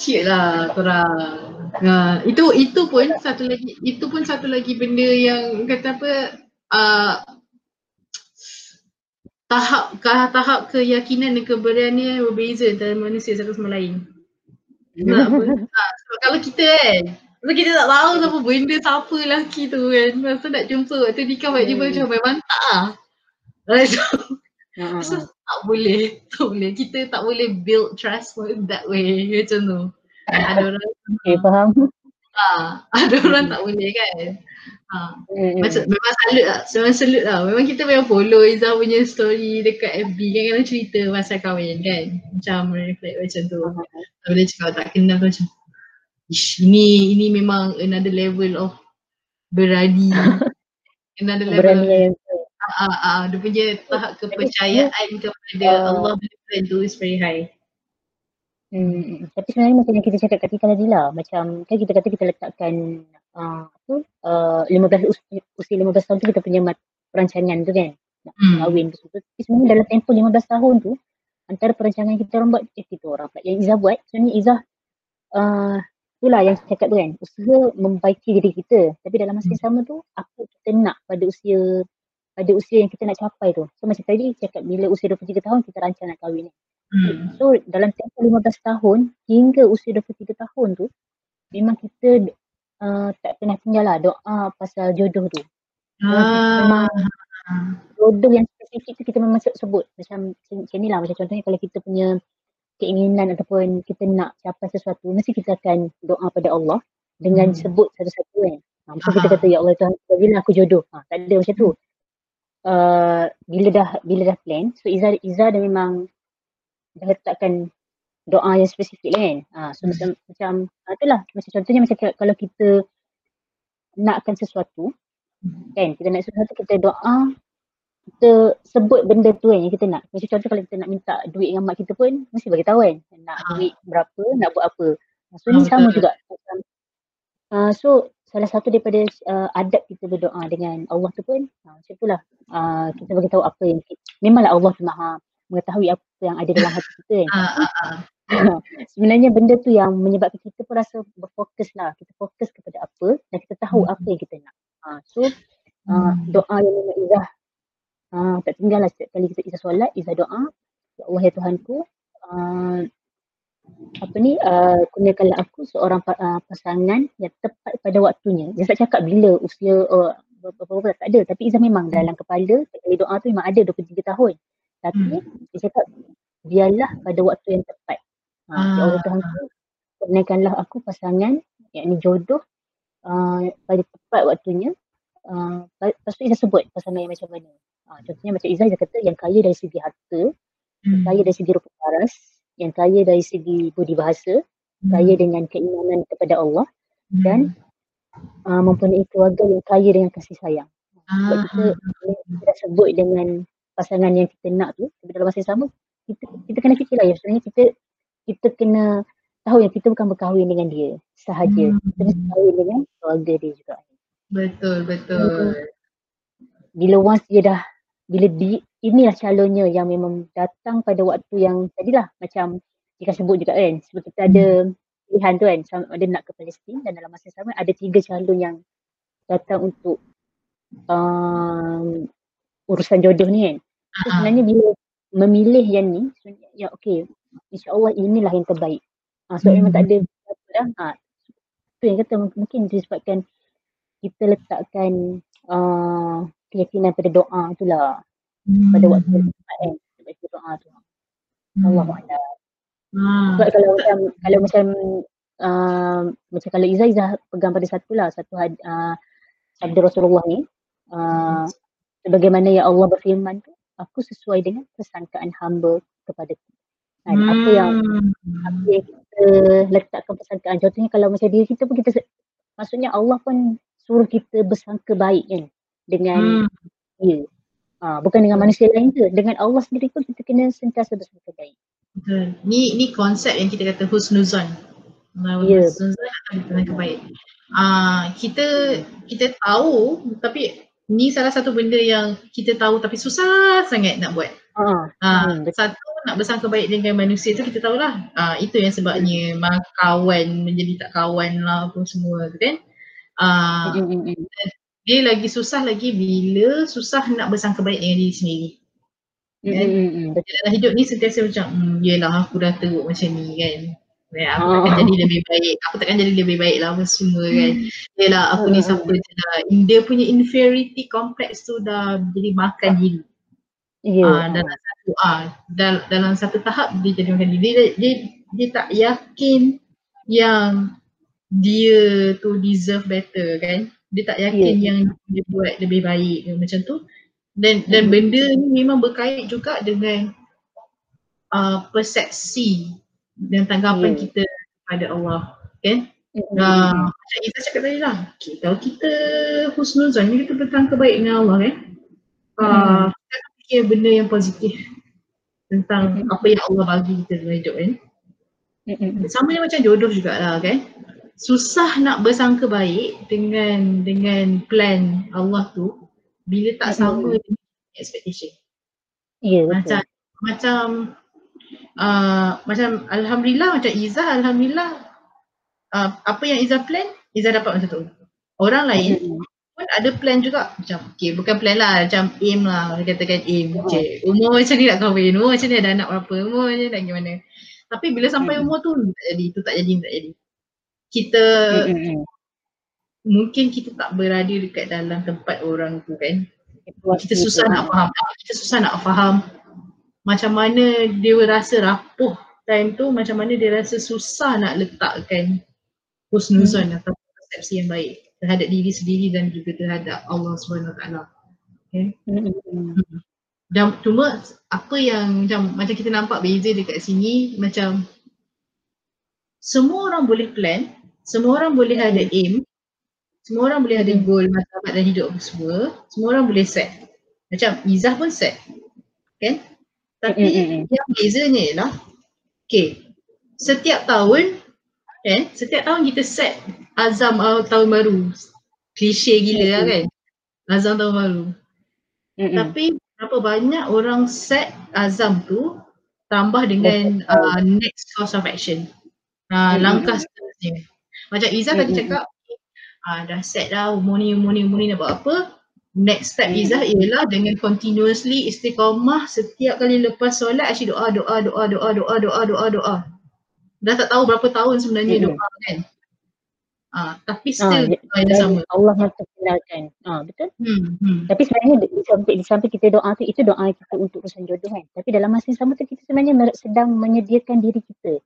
Cute lah korang. Ha, itu itu pun satu lagi itu pun satu lagi benda yang kata apa uh, tahap ke, tahap keyakinan dan keberanian berbeza antara manusia satu sama lain. Sebab kalau kita kan Sebab kita tak tahu siapa benda siapa lelaki tu kan. Masa nak jumpa waktu nikah buat jumpa Hmm. macam memang tak lah. So. Tak boleh, tak boleh. Kita tak boleh build trust that way macam tu. Ada orang, Okay, faham. ha, ada orang tak boleh kan. Ha. Macam, memang salut lah, memang salut lah. Memang kita memang follow Izzah punya story dekat FB kan kadang cerita pasal kahwin kan. Macam reflect macam tu. Bila cakap tak kenal tu macam, Ish, ini ini memang another level of berani. another level Berani ah, ah, dia punya tahap kepercayaan kepada Ah. Allah Tuhan tu is very high. Hmm, tapi sebenarnya macam yang kita cakap kat tadi lah. Macam kan kita kata kita letakkan uh, apa, uh, 15 usia, usia 15 tahun tu kita punya mat, perancangan tu kan. Nak Hmm. kahwin tu. Tapi sebenarnya dalam tempoh 15 tahun tu antara perancangan kita orang buat eh kita orang pula yang Izzah buat sebenarnya Izzah uh, itulah yang cakap tu kan usaha membaiki diri kita tapi dalam masa yang sama tu apa kita nak pada usia pada usia yang kita nak capai tu so macam tadi cakap bila usia 23 tahun kita rancang nak kahwin ni hmm. so dalam tempoh 15 tahun hingga usia 23 tahun tu memang kita uh, tak pernah tinggal lah doa pasal jodoh tu ah. memang jodoh yang spesifik tu kita memang sebut macam macam ni lah macam contohnya kalau kita punya keinginan ataupun kita nak capai sesuatu mesti kita akan doa pada Allah dengan hmm. sebut satu-satu kan. Ha, mesti kita kata ya Allah Tuhan bila aku jodoh. Ha, tak ada macam tu. Uh, bila dah bila dah plan so Iza Iza dah memang dah letakkan doa yang spesifik lah kan. Ha, so hmm. macam macam ha, itulah macam contohnya macam kalau kita nakkan sesuatu hmm. kan kita nak sesuatu kita doa kita sebut benda tu kan yang kita nak. Macam contoh kalau kita nak minta duit dengan mak kita pun mesti bagi tahu kan. Nak ha. duit berapa, nak buat apa. So ha, ni sama juga. Uh, so salah satu daripada uh, adab kita berdoa dengan Allah tu pun uh, macam itulah. Uh, kita bagi tahu apa yang kita, memanglah Allah tu maha mengetahui apa yang ada dalam hati kita kan. Sebenarnya benda tu yang menyebabkan kita pun rasa berfokus lah. Kita fokus kepada apa dan kita tahu hmm. apa yang kita nak. Uh, so uh, doa yang memang Izzah uh, tak tinggal lah setiap kali kita Izzah solat, Izzah doa, Ya Allah ya Tuhanku, uh, apa ni, uh, kurniakanlah aku seorang uh, pasangan yang tepat pada waktunya. Dia tak cakap bila usia uh, berapa-berapa, tak ada. Tapi Izzah memang dalam kepala, kali doa tu memang ada 23 tahun. Tapi hmm. dia cakap, biarlah pada waktu yang tepat. Uh, ah. Ya Allah Tuhanku, kurniakanlah aku pasangan, yakni jodoh, uh, pada tepat waktunya. Uh, lepas tu Izzah sebut pasangan yang macam mana. Ha, contohnya macam Izzah dia kata yang kaya dari segi harta, hmm. kaya dari segi rupa paras, yang kaya dari segi budi bahasa, hmm. kaya dengan keimanan kepada Allah hmm. dan uh, mempunyai keluarga yang kaya dengan kasih sayang. Sebab ah. kita, kita dah sebut dengan pasangan yang kita nak tu, tapi dalam masa yang sama, kita, kita kena fikirlah ya, sebenarnya kita kita kena tahu yang kita bukan berkahwin dengan dia sahaja. Hmm. Kita berkahwin dengan keluarga dia juga. Betul, betul. Bila once dia dah bila di inilah calonnya yang memang datang pada waktu yang tadilah macam kita sebut juga kan sebab kita ada pilihan tu kan ada nak ke Palestin dan dalam masa sama ada tiga calon yang datang untuk um, urusan jodoh ni kan. So, sebenarnya bila memilih yang ni sebenarnya ya okey insyaallah inilah yang terbaik. Ha, so hmm. memang tak ada apa dah ha, tu yang kata mungkin disebabkan kita letakkan uh, keyakinan pada doa tu lah hmm. pada waktu yang tepat kan baca doa tu hmm. Allah hmm. sebab kalau macam kalau macam uh, macam kalau Izzah Izzah pegang pada satu lah satu uh, sabda Rasulullah ni uh, sebagaimana ya Allah berfirman tu aku sesuai dengan persangkaan hamba kepada kan hmm. apa yang apa yang kita letakkan persangkaan contohnya kalau macam diri kita pun kita maksudnya Allah pun suruh kita bersangka baik kan dengan hmm. dia. Ha, bukan dengan manusia lain tu. Dengan Allah sendiri pun kita kena sentiasa bersangka baik. Betul. Ni ni konsep yang kita kata husnuzon. Ya. Husnuzon akan bersangka baik. Ah, kita kita tahu tapi ni salah satu benda yang kita tahu tapi susah sangat nak buat. Ha, ha hmm, satu nak bersangka baik dengan manusia tu kita tahulah. Ah, itu yang sebabnya hmm. kawan menjadi tak kawan lah apa semua tu kan. Hmm dia lagi susah lagi bila susah nak bersangka baik dengan diri sendiri. Kan? Mm-hmm. Dalam hidup ni sentiasa macam, hmm, yelah aku dah teruk macam ni kan. Ya, aku oh. takkan jadi lebih baik. Aku takkan jadi lebih baik lah apa semua kan. Yelah aku ni siapa je lah. Dia punya inferiority complex tu dah jadi makan diri. Yeah. Uh, dalam satu ah dal, dalam satu tahap dia jadi makan diri. Dia, dia, dia tak yakin yang dia tu deserve better kan dia tak yakin yeah. yang dia buat lebih baik ke macam tu dan dan mm. benda ni memang berkait juga dengan uh, persepsi dan tanggapan yeah. kita kepada Allah kan mm. uh, macam kita cakap tadi lah okay, kalau kita husnuzan ni kita bertangkap baik dengan Allah kan uh, mm. kita fikir benda yang positif tentang mm. apa yang Allah bagi kita dalam hidup kan mm. sama macam jodoh jugalah kan susah nak bersangka baik dengan dengan plan Allah tu bila tak sama dengan expectation. Ya, macam macam uh, macam Alhamdulillah macam Izzah Alhamdulillah uh, apa yang Izzah plan Izzah dapat macam tu. Orang lain mm-hmm. pun ada plan juga. Macam okay bukan plan lah macam aim lah. Katakan aim. Okay. umur macam ni nak kahwin. Umur macam ni ada anak berapa? Umur macam ni nak gimana? Tapi bila sampai mm-hmm. umur tu tak jadi. Tu tak jadi tak jadi kita mm-hmm. mungkin kita tak berada dekat dalam tempat orang tu kan kita susah nak faham kita susah nak faham macam mana dia rasa rapuh time tu macam mana dia rasa susah nak letakkan husnuzon hmm. atau persepsi yang baik terhadap diri sendiri dan juga terhadap Allah SWT. Okay. Hmm. Dan cuma apa yang macam, macam kita nampak beza dekat sini macam semua orang boleh plan, semua orang boleh ada aim, semua orang boleh ada goal masa dan hidup semua, semua orang boleh set. Macam Izzah pun set. Kan? Tapi mm-hmm. yang bezanya ialah okay, setiap tahun eh, setiap tahun kita set azam uh, tahun baru. Klise gila mm-hmm. kan? Azam tahun baru. Mm-hmm. Tapi berapa banyak orang set azam tu tambah dengan uh, next course of action. Uh, mm-hmm. Langkah seterusnya. Macam Izzah tadi mm-hmm. cakap ah, dah set dah umur ni, umur ni, umur ni nak buat apa next step mm-hmm. Izzah ialah dengan continuously istiqamah setiap kali lepas solat actually doa, doa, doa, doa, doa, doa, doa, doa dah tak tahu berapa tahun sebenarnya mm-hmm. doa kan Ah, tapi ah, still ah, sama. Allah maha kenalkan. Ah, betul? Hmm, hmm. Tapi sebenarnya di, samping, di samping kita doa tu, itu doa kita untuk urusan jodoh kan. Tapi dalam masa yang sama tu, kita sebenarnya sedang menyediakan diri kita.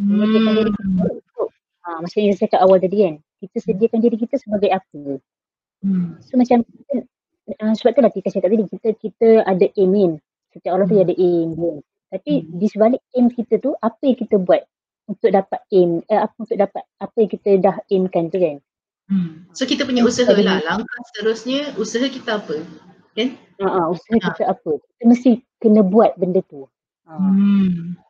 Hmm. Menyediakan hmm. diri kita untuk ah, macam yang saya cakap awal tadi kan. Kita sediakan diri kita sebagai apa. Hmm. So macam uh, sebab tu lah kita cakap tadi kita kita ada aim in. Setiap orang hmm. tu ada aim kan. Tapi hmm. di sebalik aim kita tu apa yang kita buat untuk dapat aim eh, apa untuk dapat apa yang kita dah aimkan tu kan. Hmm. So kita punya usaha lah. Langkah seterusnya usaha kita apa? Kan? Ha, uh, uh, usaha ha. kita apa? Kita mesti kena buat benda tu. Ha. Hmm.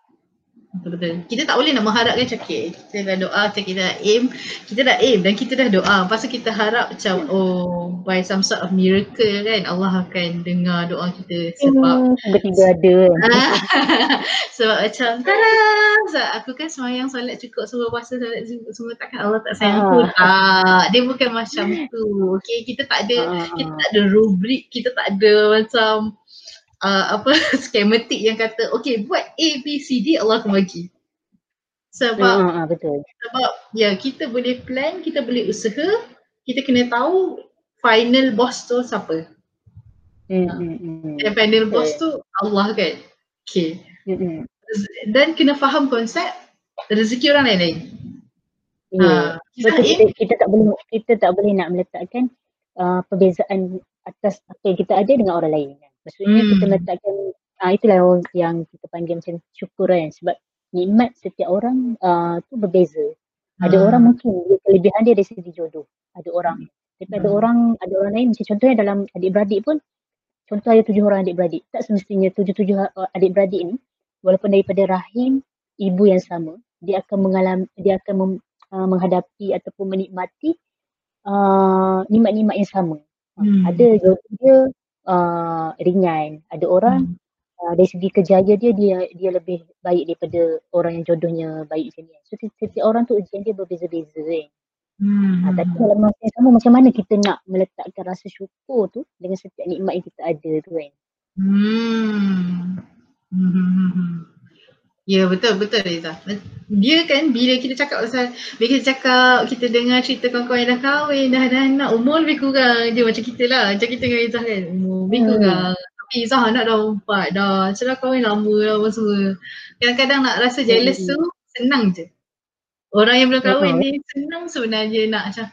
Betul-betul. Kita tak boleh nak mengharapkan okay, kita dah doa macam kita dah aim, kita dah aim dan kita dah doa. Lepas kita harap macam oh by some sort of miracle kan Allah akan dengar doa kita sebab hmm, tiba-tiba ada. sebab macam tada, aku kan semayang solat cukup semua puasa solat semua takkan Allah tak sayang aku. Ah. Dia bukan macam tu. Okay, kita tak ada ah. kita tak ada rubrik, kita tak ada macam uh, apa skematik yang kata okay buat A B C D Allah akan bagi. Sebab uh, betul. Sebab ya kita boleh plan, kita boleh usaha, kita kena tahu final boss tu siapa. Hmm, hmm. Dan final boss tu Allah kan. Okay. Hmm, hmm. Dan kena faham konsep rezeki orang lain-lain. Yeah. Ha, betul, kita, kita tak boleh kita tak boleh nak meletakkan uh, perbezaan atas apa yang kita ada dengan orang lain. Kan? Maksudnya hmm. kita letakkan uh, itulah yang kita panggil macam syukur kan sebab nikmat setiap orang uh, tu berbeza. Ada hmm. orang mungkin dia kelebihan dia dari segi jodoh. Ada orang. Tapi hmm. ada orang ada orang lain macam contohnya dalam adik-beradik pun contoh ada tujuh orang adik-beradik. Tak semestinya tujuh-tujuh uh, adik-beradik ni walaupun daripada rahim ibu yang sama dia akan mengalami dia akan mem, uh, menghadapi ataupun menikmati uh, nikmat-nikmat yang sama. Hmm. Ada jodoh dia uh, ringan. Ada orang hmm. uh, dari segi kejayaan dia dia dia lebih baik daripada orang yang jodohnya baik macam ni. So setiap orang tu ujian dia berbeza-beza kan. Hmm. Uh, tapi dalam masa yang sama macam mana kita nak meletakkan rasa syukur tu dengan setiap nikmat yang kita ada tu kan. Hmm. Hmm. hmm, hmm. Ya betul betul Liza. Dia kan bila kita cakap pasal bila kita cakap kita dengar cerita kawan-kawan yang dah kahwin dah ada anak umur lebih kurang dia macam kita lah macam kita dengan Liza kan umur lebih hmm. kurang. Tapi Liza anak dah empat dah sudah kahwin lama dah apa semua. Kadang-kadang nak rasa jealous hmm. tu senang je. Orang yang belum kahwin ni senang sebenarnya nak macam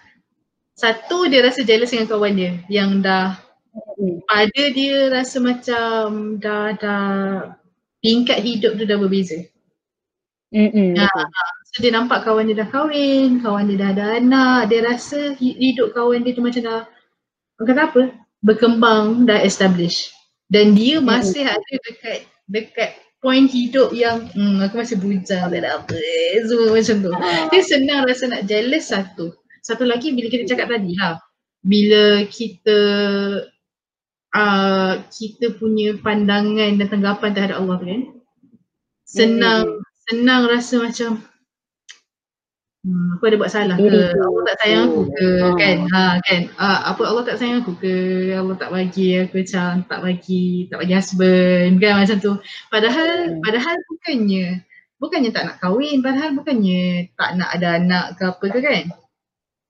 satu dia rasa jealous dengan kawan dia yang dah hmm. ada dia rasa macam dah dah tingkat hidup tu dah berbeza. Mm-hmm. so dia nampak kawan dia dah kahwin, kawan dia dah ada anak, dia rasa hidup kawan dia tu macam dah, kata apa, berkembang, dah establish. Dan dia masih mm-hmm. ada dekat dekat point hidup yang hmm, aku masih bujang, tak ada apa, eh, semua macam tu. Uh. Dia senang rasa nak jealous satu. Satu lagi bila kita cakap tadi lah, bila kita uh, kita punya pandangan dan tanggapan terhadap Allah kan senang mm-hmm. senang rasa macam hmm, aku ada buat salah ke Allah tak sayang aku ke oh. kan ha kan uh, apa Allah tak sayang aku ke Allah tak bagi aku macam tak bagi tak bagi husband kan macam tu padahal mm. padahal bukannya bukannya tak nak kahwin padahal bukannya tak nak ada anak ke apa ke kan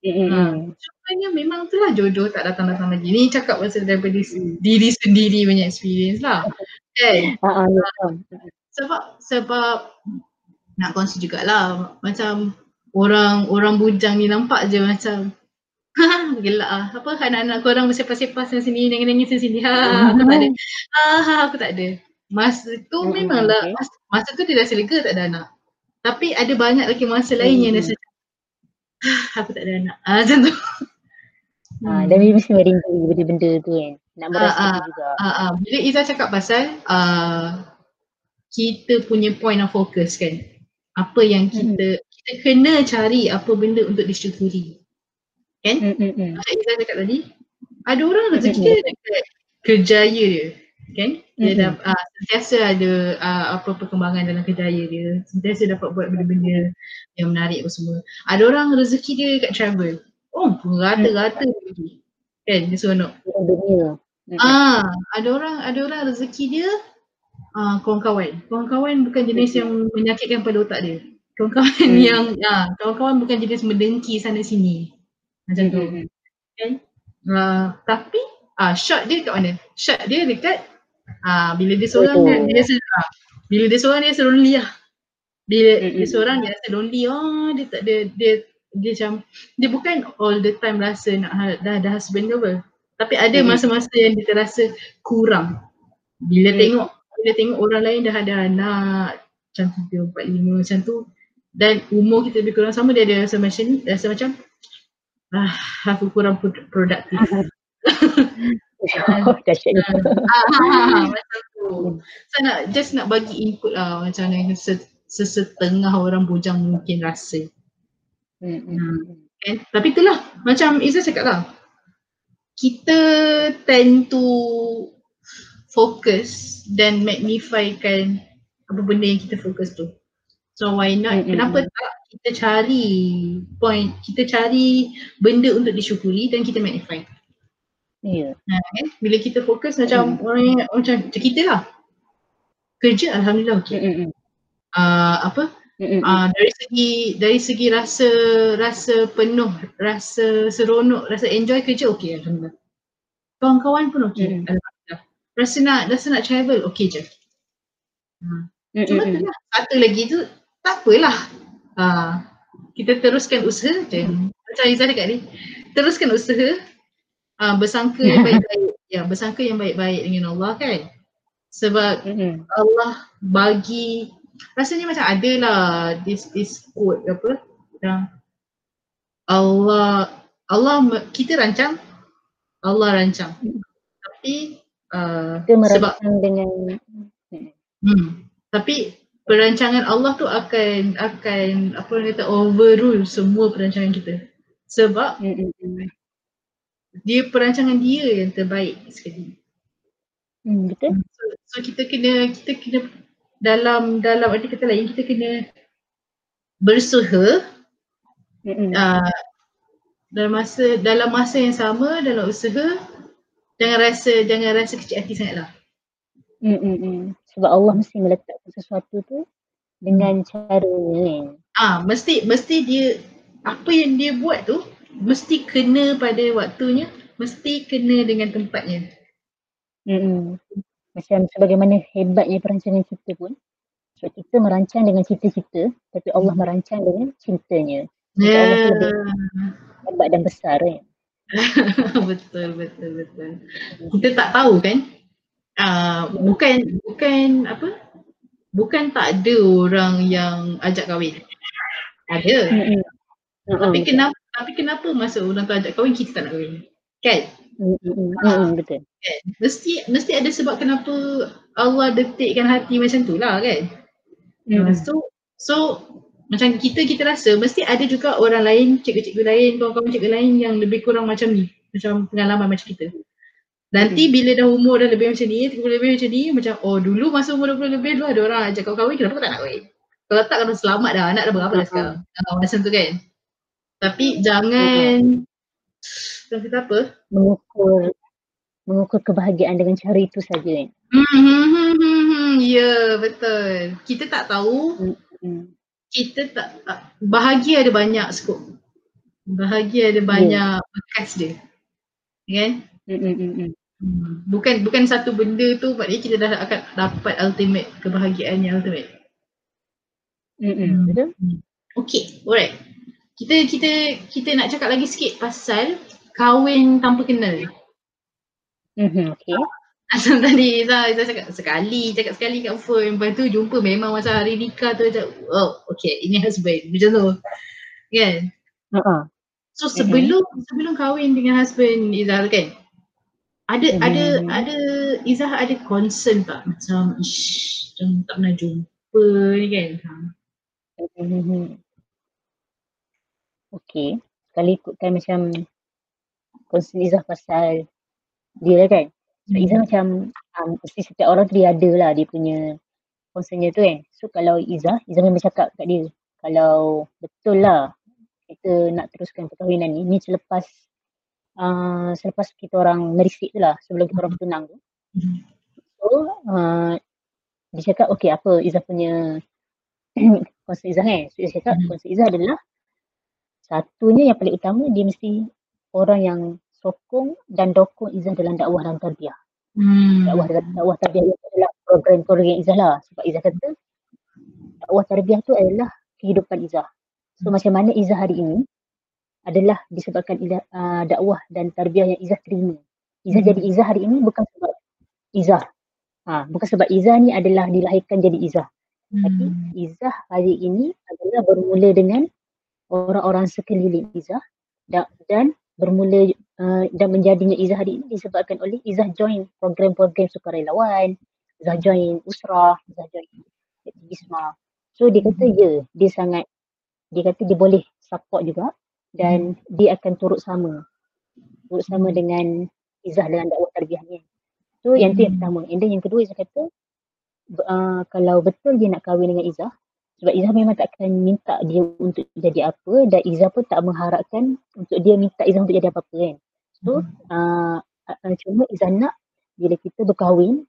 Mm-hmm. Ha, memang itulah jodoh tak datang-datang lagi. Ni cakap pasal daripada mm. diri sendiri punya experience lah. Kan? Uh, uh, sebab sebab nak kongsi jugalah macam orang orang bujang ni nampak je macam ha gelak ah apa anak-anak korang bersepas-sepas di sini nangis-nangis di sini ha aku tak ada ha aku tak ada masa tu hmm, memanglah okay. masa, masa tu dia rasa lega tak ada anak tapi ada banyak lagi masa lain hmm. yang rasa aku tak ada anak. Ah macam tu. Ah, dan hmm. mesti merindu benda-benda tu kan. Nak merasa juga. Ah, ah. Bila Iza cakap pasal ah, kita punya point of focus kan. Apa yang hmm. kita hmm. Kita kena cari apa benda untuk disyukuri. Kan? Hmm, hmm, hmm. Macam cakap tadi. Ada orang rezeki hmm, dia dekat kerjaya dia. Kan? Dia hmm. dah uh, sentiasa ada uh, apa perkembangan dalam kerjaya dia. Sentiasa dapat buat benda-benda yang menarik apa semua. Ada orang rezeki dia kat travel. Oh, rata-rata hmm. lagi. Kan, dia seronok. Dunia. Hmm. Ah, ada orang ada orang rezeki dia ah kawan-kawan. Kawan-kawan bukan jenis hmm. yang menyakitkan pada otak dia. Kawan-kawan hmm. yang ah kawan-kawan bukan jenis mendengki sana sini. Macam hmm. tu. Kan? Uh, tapi ah shot dia kat mana? Shot dia dekat ah bila dia seorang oh. kan dia rasa ah, bila dia seorang dia rasa lonely lah. Bila mm-hmm. dia seorang dia rasa lonely oh dia tak ada dia dia macam dia bukan all the time rasa nak ha, dah ada husband ke apa. Tapi ada mm-hmm. masa-masa yang dia terasa kurang. Bila mm-hmm. tengok bila tengok orang lain dah ada anak macam tu, empat lima macam tu dan umur kita lebih kurang sama dia ada rasa macam rasa macam ah aku kurang produktif. oh, dahsyat ah, ah, macam tu. Saya nak just nak bagi input lah macam mana sesetengah orang bujang mungkin rasa. Hmm. hmm. Okay. Tapi itulah macam Izzah cakap lah. Kita tend to fokus dan magnifykan apa benda yang kita fokus tu. So why not? Mm-hmm. Kenapa tak kita cari point, kita cari benda untuk disyukuri dan kita magnify. Ya. Yeah. Ha, Bila kita fokus macam mm. orang yang macam, macam kita lah. Kerja Alhamdulillah okey. Mm-hmm. Uh, apa? Mm-hmm. Uh, dari segi dari segi rasa rasa penuh, rasa seronok, rasa enjoy kerja okey Alhamdulillah. Kawan-kawan pun okey. Mm. Alhamdulillah. Rasa nak rasa nak travel okey je. Hmm. Cuma mm-hmm. tu lah. Satu lagi tu tak apalah. Uh, kita teruskan usaha je. Mm. Macam Izzah dekat ni. Teruskan usaha uh, bersangka yang baik-baik ya bersangka yang baik-baik dengan Allah kan sebab mm-hmm. Allah bagi rasanya macam ada lah this this quote apa yang Allah Allah kita rancang Allah rancang tapi uh, sebab dengan hmm, tapi perancangan Allah tu akan akan apa orang kata overrule semua perancangan kita sebab mm-hmm dia perancangan dia yang terbaik sekali. Hmm, betul. So, so kita kena kita kena dalam dalam arti kata lain kita kena berusaha mm-hmm. uh, dalam masa dalam masa yang sama dalam usaha jangan rasa jangan rasa kecil hati sangatlah. Hmm sebab Allah mesti meletakkan sesuatu tu dengan caranya. Ah mesti mesti dia apa yang dia buat tu mesti kena pada waktunya, mesti kena dengan tempatnya. Hmm. Macam sebagaimana hebatnya perancangan kita pun. Sebab kita merancang dengan cita-cita, tapi Allah hmm. merancang dengan cintanya. Yeah. Allah lebih hebat dan besar kan. betul, betul, betul. Kita tak tahu kan? Uh, bukan, bukan apa? Bukan tak ada orang yang ajak kahwin. Ada. Mm-hmm. Tapi kenapa tapi kenapa masa orang tu ajak kahwin kita tak nak kahwin? Kan? Hmm, betul. Kan? Mesti mesti ada sebab kenapa Allah detikkan hati macam tu lah kan? Hmm. So so macam kita kita rasa mesti ada juga orang lain, cikgu-cikgu lain, kawan-kawan cikgu lain yang lebih kurang macam ni. Macam pengalaman macam kita. Nanti bila dah umur dah lebih macam ni, 30 lebih macam ni, macam oh dulu masa umur 20 lebih dulu ada orang ajak kau kahwin, kenapa tak nak kahwin? Kalau tak kau selamat dah, anak dah berapa dah sekarang? Uh, macam tu kan. Tapi jangan, uh-huh. kita apa? Mengukur, mengukur kebahagiaan dengan cara itu saja kan. Hmm, ya betul. Kita tak tahu, hmm. kita tak, bahagia ada banyak skop. Bahagia ada banyak yeah. bekas dia. Kan? Hmm. Hmm. Bukan bukan satu benda tu maknanya kita dah akan dapat ultimate kebahagiaan yang ultimate. Hmm. Betul? Okay, alright. Kita kita kita nak cakap lagi sikit pasal kahwin tanpa kenal. Hmm. Okay. Asal tadi Iza cakap sekali, cakap sekali kat phone. Lepas tu jumpa memang masa hari nikah tu macam, oh okay ini husband. Macam tu. Kan? Uh-huh. So sebelum uh-huh. sebelum kahwin dengan husband Iza kan, ada hmm. ada ada Izzah ada concern tak macam ish macam tak pernah jumpa ni kan hmm. Okay, sekali ikutkan macam concern Izzah pasal dia lah kan so, Izzah hmm. macam um, mesti setiap orang tu dia ada lah dia punya concernnya tu kan so kalau Izzah, Izzah memang cakap kat dia kalau betul lah kita nak teruskan perkahwinan ni ni selepas uh, selepas kita orang merisik tu lah sebelum kita orang bertunang tu. Mm-hmm. So uh, dia cakap okay apa Izzah punya konsep Izzah kan. So dia cakap mm-hmm. konsep Izzah adalah satunya yang paling utama dia mesti orang yang sokong dan dokong Izzah dalam dakwah dan tarbiyah. Hmm. Dakwah dakwah tarbiyah itu adalah program-program Izzah lah. Sebab Izzah kata dakwah tarbiyah tu adalah kehidupan Izzah. So hmm. macam mana Izzah hari ini adalah disebabkan ilah, uh, dakwah dan tarbiyah yang Izzah terima. Izzah hmm. jadi Izzah hari ini bukan sebab Izzah. Ha, bukan sebab Izzah ni adalah dilahirkan jadi Izzah. Hmm. Tapi Izzah hari ini adalah bermula dengan orang-orang sekeliling Izzah dan, dan bermula uh, dan menjadinya Izzah hari ini disebabkan oleh Izzah join program-program sukarelawan, Izzah join Usrah, Izzah join Isma. So dia kata hmm. ya, dia sangat, dia kata dia boleh support juga dan hmm. dia akan turut sama turut sama hmm. dengan Izzah dengan dakwah tarbiyah ni. So yang tu yang hmm. pertama. And then yang kedua Izzah kata uh, kalau betul dia nak kahwin dengan Izzah sebab Izzah memang tak akan minta dia untuk jadi apa dan Izzah pun tak mengharapkan untuk dia minta Izzah untuk jadi apa-apa kan. So uh, uh, cuma Izzah nak bila kita berkahwin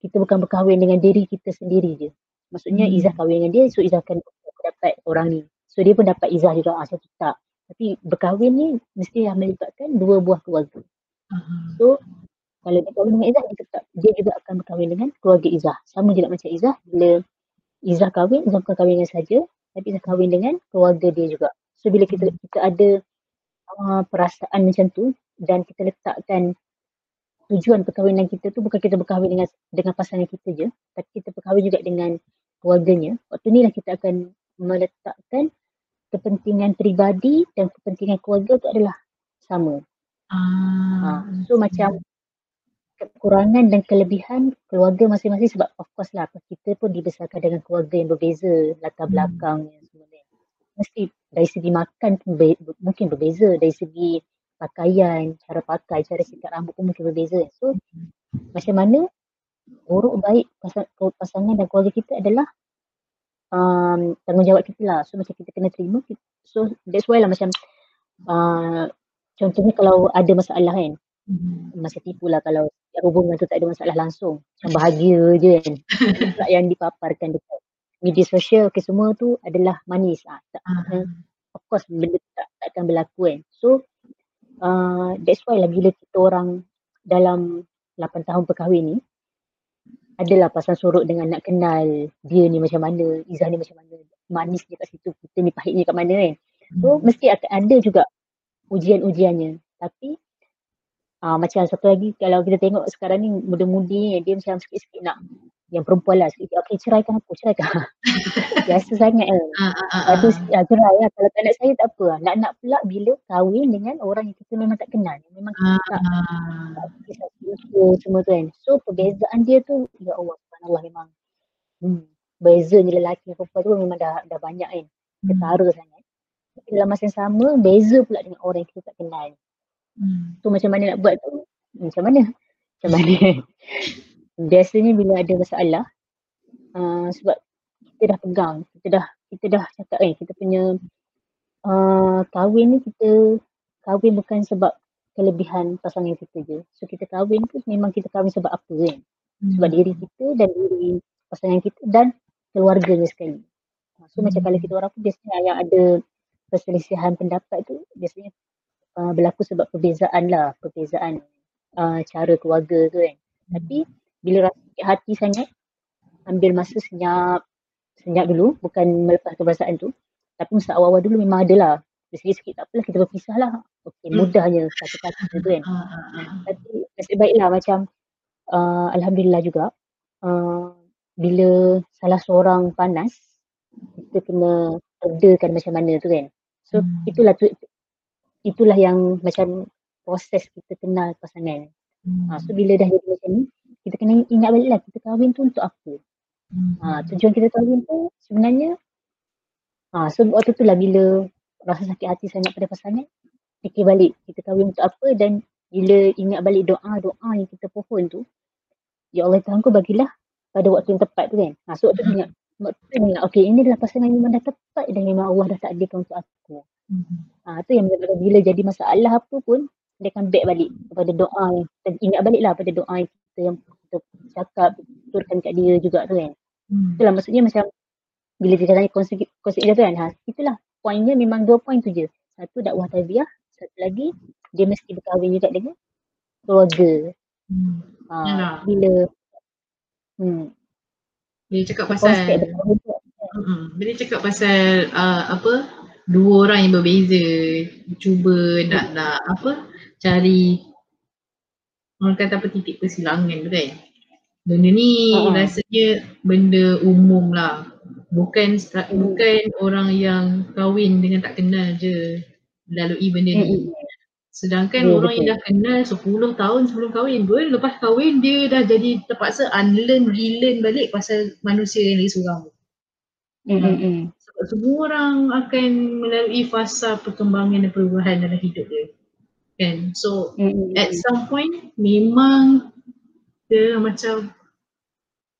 kita bukan berkahwin dengan diri kita sendiri je. Maksudnya hmm. Izzah kahwin dengan dia so Izzah akan dapat orang ni. So dia pun dapat Izzah juga. Ah, so tak. Tapi berkahwin ni mesti yang melibatkan dua buah keluarga. Uh-huh. So kalau dia kahwin dengan Izzah, dia, tetap, dia juga akan berkahwin dengan keluarga Izzah. Sama juga macam Izzah, bila Izzah kahwin, Izzah bukan kahwin dengan saja, tapi Izzah kahwin dengan keluarga dia juga. So bila kita kita ada uh, perasaan macam tu dan kita letakkan tujuan perkahwinan kita tu bukan kita berkahwin dengan dengan pasangan kita je, tapi kita berkahwin juga dengan keluarganya. Waktu ni lah kita akan meletakkan kepentingan peribadi dan kepentingan keluarga tu adalah sama. Ah. Ha. So macam kekurangan dan kelebihan keluarga masing-masing sebab of course lah kita pun dibesarkan dengan keluarga yang berbeza latar hmm. belakang yang sebenarnya. Mesti dari segi makan pun be- mungkin berbeza, dari segi pakaian, cara pakai, cara sikat rambut pun mungkin berbeza. So macam mana buruk baik pasangan dan keluarga kita adalah um, tanggungjawab kita lah. So macam kita kena terima. So that's why lah macam uh, contohnya kalau ada masalah kan. Mm-hmm. Masa tipu lah kalau hubungan tu tak ada masalah langsung. Macam bahagia je kan. tak yang dipaparkan dekat media sosial okay, semua tu adalah manis. Ah, tak, uh-huh. Of course benda tak, tak akan berlaku kan. So uh, that's why lah bila kita orang dalam 8 tahun perkahwin ni adalah pasang sorok dengan nak kenal dia ni macam mana, Izzah ni macam mana, manis dia kat situ, kita ni pahitnya kat mana kan. So hmm. mesti akan ada juga ujian-ujiannya. Tapi uh, macam satu lagi kalau kita tengok sekarang ni muda-mudi dia macam sikit-sikit nak yang perempuan lah sikit, okay ceraikan aku, ceraikan. Biasa sangat kan. Uh, uh, uh, Aduh, ya, cerai lah. Kalau tak nak saya tak apa lah. Nak-nak pula bila kahwin dengan orang yang kita memang tak kenal. Memang kita tak, semua tu kan. So perbezaan dia tu, ya Allah, subhanallah memang. Hmm, bezanya lelaki dan perempuan tu memang dah, dah banyak kan. Ketara hmm. sangat. Tapi dalam masa yang sama, beza pula dengan orang yang kita tak kenal. Hmm. So macam mana nak buat tu, macam mana? macam mana biasanya bila ada masalah uh, sebab kita dah pegang kita dah kita dah cakap eh kita punya uh, kahwin ni kita kahwin bukan sebab kelebihan pasangan kita je. So kita kahwin tu memang kita kahwin sebab apa kan? Hmm. sebab diri kita dan diri pasangan kita dan keluarganya sekali. So hmm. macam kalau kita orang pun biasanya yang ada perselisihan pendapat tu biasanya uh, berlaku sebab perbezaan lah. Perbezaan uh, cara keluarga tu kan? Tapi bila rasa sakit hati sangat ambil masa senyap senyap dulu bukan melepas perasaan tu tapi masa awal-awal dulu memang ada lah sikit-sikit tak apalah kita berpisah lah okay, hmm. mudahnya satu kata tu kan ah, ah, ah. tapi nasib baiklah macam uh, Alhamdulillah juga uh, bila salah seorang panas kita kena redakan macam mana tu kan so hmm. itulah tu itulah yang macam proses kita kenal pasangan hmm. uh, so bila dah jadi macam ni kita kena ingat balik lah kita kahwin tu untuk apa. Hmm. Ha, tujuan kita kahwin tu sebenarnya ha, so waktu tu lah bila rasa sakit hati sangat pada pasangan fikir balik kita kahwin untuk apa dan bila ingat balik doa-doa yang kita pohon tu Ya Allah Tuhan ku bagilah pada waktu yang tepat tu kan. Ha, so waktu tu ingat waktu tu ingat okay ini adalah pasangan yang memang dah tepat dan memang Allah dah takdirkan untuk aku. Hmm. Ha, tu yang bila jadi masalah apa pun dia akan back balik kepada doa yang ingat balik lah pada doa yang kita yang kita cakap turkan kat dia juga tu kan. Hmm. Itulah maksudnya macam bila dia tanya konsep konsep dia tu kan. Ha, itulah poinnya memang dua poin tu je. Satu dakwah tarbiyah, satu lagi dia mesti berkahwin juga dengan keluarga. Hmm. Ha, bila hmm. Bila cakap pasal hmm, Bila cakap pasal uh, apa dua orang yang berbeza cuba nak nak apa cari orang kata apa titik persilangan tu kan. Benda ni uh-huh. rasanya benda umum lah. Bukan uh bukan orang yang kahwin dengan tak kenal je lalui benda ni. Uh-huh. Sedangkan uh orang yang dah kenal 10 tahun sebelum kahwin pun lepas kahwin dia dah jadi terpaksa unlearn, relearn balik pasal manusia yang lagi seorang. Uh-huh. Sebab semua orang akan melalui fasa perkembangan dan perubahan dalam hidup dia kan so mm-hmm. at some point memang dia macam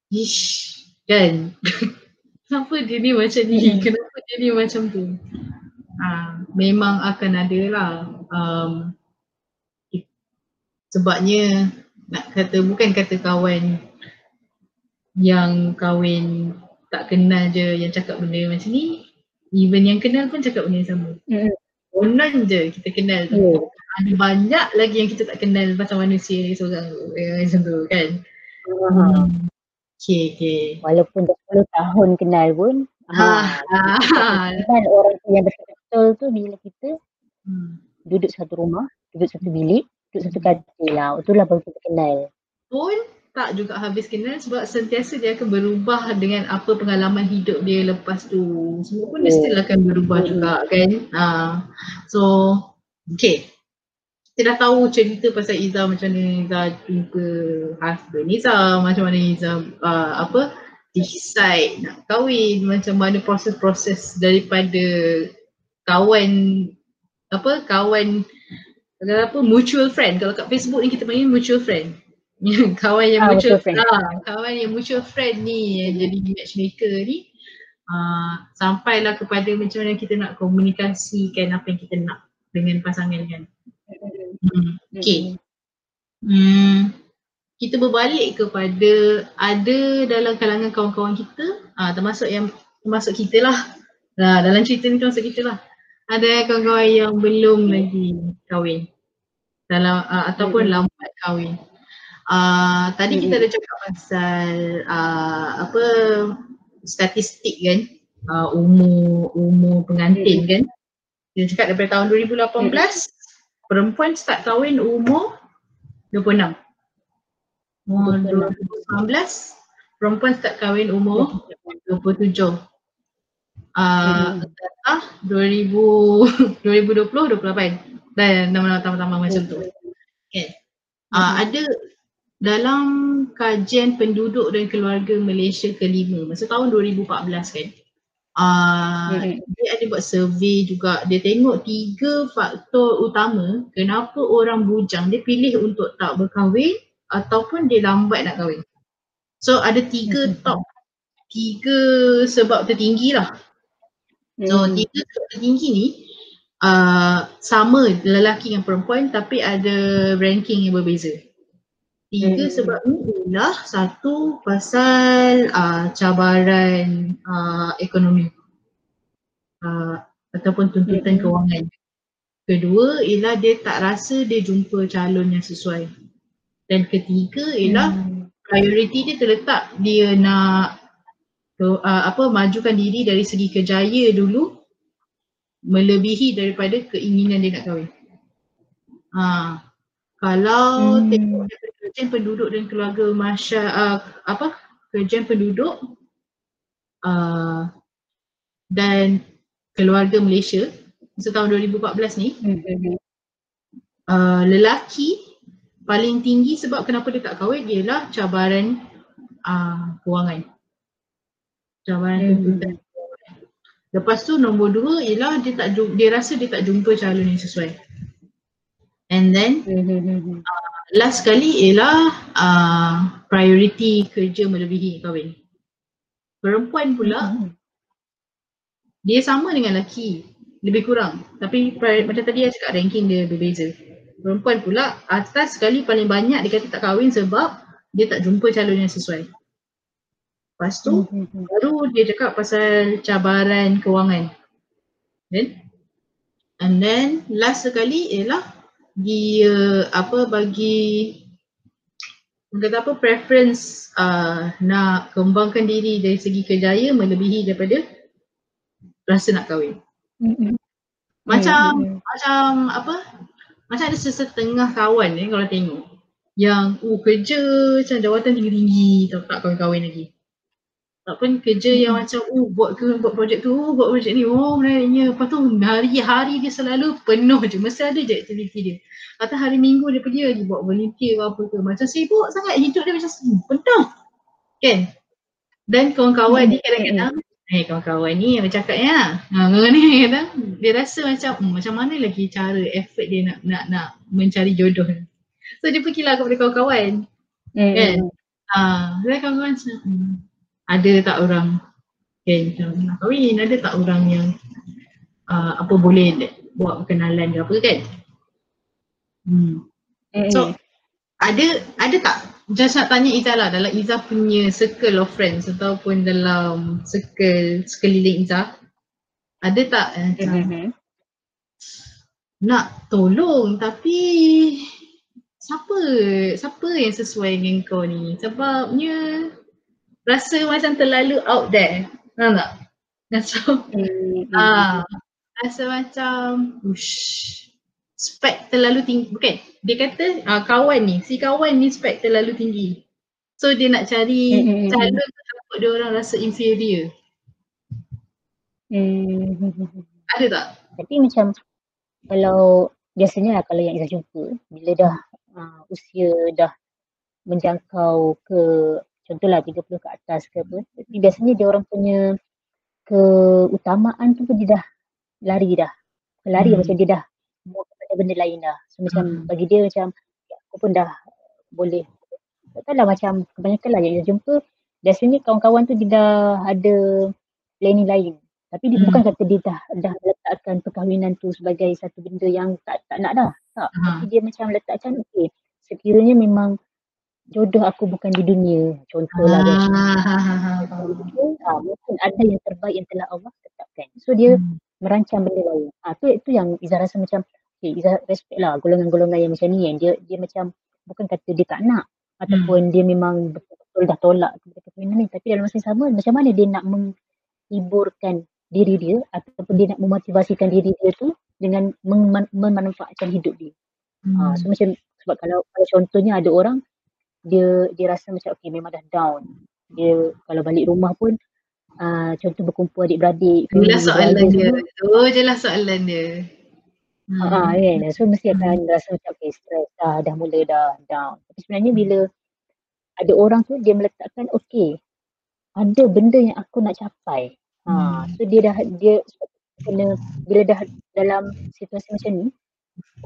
ish kan kenapa dia ni macam ni mm-hmm. kenapa dia ni macam tu ha, memang akan ada lah um, sebabnya nak kata bukan kata kawan yang kahwin tak kenal je yang cakap benda macam ni even yang kenal pun cakap benda yang sama mm. Konon je kita kenal tu. Oh ada banyak lagi yang kita tak kenal pasal manusia ni seorang tu eh, macam tu kan hmm. okay okay walaupun dah 10 tahun kenal pun ha, ha, ha. kan orang yang betul tu bila kita hmm. duduk satu rumah duduk satu bilik duduk satu katil lah itulah baru kita kenal pun tak juga habis kenal sebab sentiasa dia akan berubah dengan apa pengalaman hidup dia lepas tu. Semua pun oh. dia still akan berubah oh. juga kan. Ha. So, okay kita dah tahu cerita pasal Iza macam mana Iza jumpa husband Iza macam mana Iza uh, apa decide nak kahwin macam mana proses-proses daripada kawan apa kawan apa mutual friend. Kalau kat Facebook ni kita panggil mutual friend. Kawan yang ah, mutual friend. Ah, kawan yang mutual friend ni yang jadi matchmaker ni uh, sampailah kepada macam mana kita nak komunikasikan apa yang kita nak dengan pasangan kan Hmm. Okay. Hmm. Kita berbalik kepada ada dalam kalangan kawan-kawan kita, ah, termasuk yang termasuk kita lah. Nah, dalam cerita ni termasuk kita lah. Ada kawan-kawan yang belum lagi kahwin. Dalam uh, ataupun hmm. lambat kahwin. Uh, tadi hmm. kita ada cakap pasal uh, apa statistik kan uh, umur umur pengantin hmm. kan. Kita cakap daripada tahun 2018 hmm perempuan start kahwin umur 26. Umur 2019, perempuan start kahwin umur 27. Uh, data 2000, 2020, 28 dan nama-nama tambah-tambah macam tu. Okay. Uh, ada dalam kajian penduduk dan keluarga Malaysia kelima masa tahun 2014 kan Uh, hmm. Dia ada buat survey juga, dia tengok tiga faktor utama kenapa orang bujang dia pilih untuk tak berkahwin ataupun dia lambat nak kahwin. So ada tiga Hmm. top, tiga sebab tertinggi lah. So Hmm. tiga sebab tertinggi ni uh, sama lelaki dengan perempuan tapi ada ranking yang berbeza. Tiga Hmm. sebab ni ialah satu pasal uh, cabaran uh, ekonomi uh, ataupun tuntutan Hmm. kewangan. Kedua ialah dia tak rasa dia jumpa calon yang sesuai. Dan ketiga ialah Hmm. prioriti dia terletak dia nak uh, apa majukan diri dari segi kejaya dulu melebihi daripada keinginan dia nak kahwin. Ha. Kalau Hmm. tengok kajian penduduk dan keluarga masyarakat uh, apa kajian penduduk uh, dan keluarga Malaysia setahun 2014 ni Hmm. uh, lelaki paling tinggi sebab kenapa dia tak kahwin ialah cabaran uh, kewangan. Cabaran Hmm. tuntutan. Lepas tu nombor dua ialah dia tak jum- dia rasa dia tak jumpa calon yang sesuai. And then Hmm. Last sekali ialah uh, priority kerja melebihi kahwin. Perempuan pula Hmm. dia sama dengan lelaki lebih kurang tapi pri- macam tadi saya cakap ranking dia berbeza. Perempuan pula atas sekali paling banyak dia kata tak kahwin sebab dia tak jumpa calon yang sesuai. Lepas tu Hmm. baru dia cakap pasal cabaran kewangan. Then and then last sekali ialah dia apa bagi kata apa preference uh, nak kembangkan diri dari segi kerjaya melebihi daripada rasa nak kahwin. Hmm. Macam Hmm. macam apa? Macam ada sesetengah kawan ni kalau tengok yang uh kerja macam jawatan tinggi-tinggi tak tak kahwin-kahwin lagi. Ataupun kerja yang Hmm. macam uh buat ke buat projek tu, uh, buat projek ni, oh menariknya. Lepas tu hari-hari dia selalu penuh je, mesti ada je aktiviti dia. Atau hari minggu dia pergi lagi buat volunteer apa ke. Macam sibuk sangat hidup dia macam hmm, penuh. Kan? Dan kawan-kawan ni kadang-kadang Eh kawan-kawan ni yang bercakapnya ha, kawan ni kadang dia rasa macam hmm, macam mana lagi cara effort dia nak nak nak mencari jodoh ni. So dia pergilah kepada kawan-kawan Hmm. kan. Ah, uh, kawan-kawan macam hmm, ada tak orang kan macam nak kahwin, ada tak orang yang uh, apa boleh buat perkenalan ke apa kan. Hmm. Hmm. So ada ada tak just nak tanya Izzah lah dalam Izzah punya circle of friends ataupun dalam circle sekeliling Izzah ada tak eh, macam Hmm. nak tolong tapi siapa siapa yang sesuai dengan kau ni sebabnya rasa macam terlalu out there faham tak? Macam Hmm. ah rasa macam ush spek terlalu tinggi bukan dia kata uh, kawan ni si kawan ni spek terlalu tinggi so dia nak cari Hmm. calon takut dia orang rasa inferior Hmm. ada tak? Tapi macam kalau biasanya lah kalau yang Izzah jumpa bila dah uh, usia dah menjangkau ke contohlah 30 ke atas ke apa tapi biasanya dia orang punya keutamaan tu pun dia dah lari dah lari Hmm. macam dia dah mau kepada benda lain dah so macam Hmm. bagi dia macam ya, aku pun dah boleh tak tahulah macam kebanyakan lah yang Izzah jumpa biasanya kawan-kawan tu dia dah ada planning lain tapi dia Hmm. bukan kata dia dah dah letakkan perkahwinan tu sebagai satu benda yang tak tak nak dah. Tak. Ha. Tapi dia macam letakkan okey, sekiranya memang jodoh aku bukan di dunia. Contohlah kan. Ah, ha, ha, ha. Ha, mungkin ada yang terbaik yang telah Allah tetapkan. So dia Hmm. merancang benda lain. Ah tu itu yang Izzah rasa macam okay, Izzah respect lah golongan-golongan yang macam ni kan. Dia dia macam bukan kata dia tak nak ataupun dia memang betul-betul dah tolak kepada perkahwinan ni tapi dalam masa yang sama macam mana dia nak menghiburkan diri dia ataupun dia nak memotivasikan diri dia tu dengan mem- memanfaatkan hidup dia. Hmm. Ah so macam sebab kalau kalau contohnya ada orang dia dia rasa macam okay memang dah down. Dia kalau balik rumah pun uh, contoh berkumpul adik-beradik, Itulah family, soalan dia. semua. Tu je lah soalan dia. Hmm. Ah, kan. So mesti akan rasa macam okay stress dah, dah mula dah down. Tapi sebenarnya bila ada orang tu dia meletakkan okay ada benda yang aku nak capai. Ha, Hmm. so dia dah dia kena bila dah dalam situasi macam ni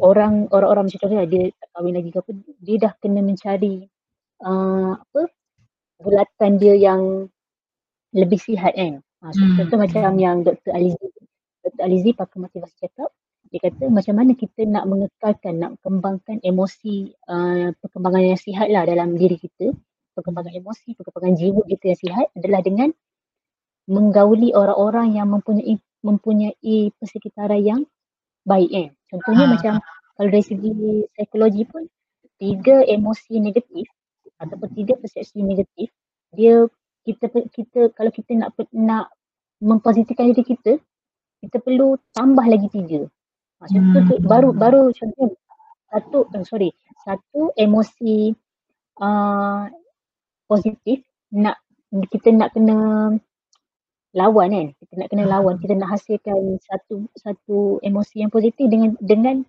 orang orang-orang macam contohnya dia tak kahwin lagi ke apa dia dah kena mencari uh, apa bulatan dia yang lebih sihat kan. Ha, so, hmm. Contoh macam yang Dr. Alizi Dr. Alizi pakar motivasi cakap dia kata macam mana kita nak mengekalkan, nak kembangkan emosi uh, perkembangan yang sihat lah dalam diri kita perkembangan emosi, perkembangan jiwa kita yang sihat adalah dengan menggauli orang-orang yang mempunyai mempunyai persekitaran yang baik kan. Contohnya ha. macam kalau dari segi psikologi pun tiga emosi negatif ataupun tiga persepsi negatif dia kita kita kalau kita nak nak mempositifkan diri kita kita perlu tambah lagi tiga. Maksud hmm. tu baru baru contoh satu oh sorry satu emosi uh, positif nak kita nak kena lawan kan kita nak kena lawan kita nak hasilkan satu satu emosi yang positif dengan dengan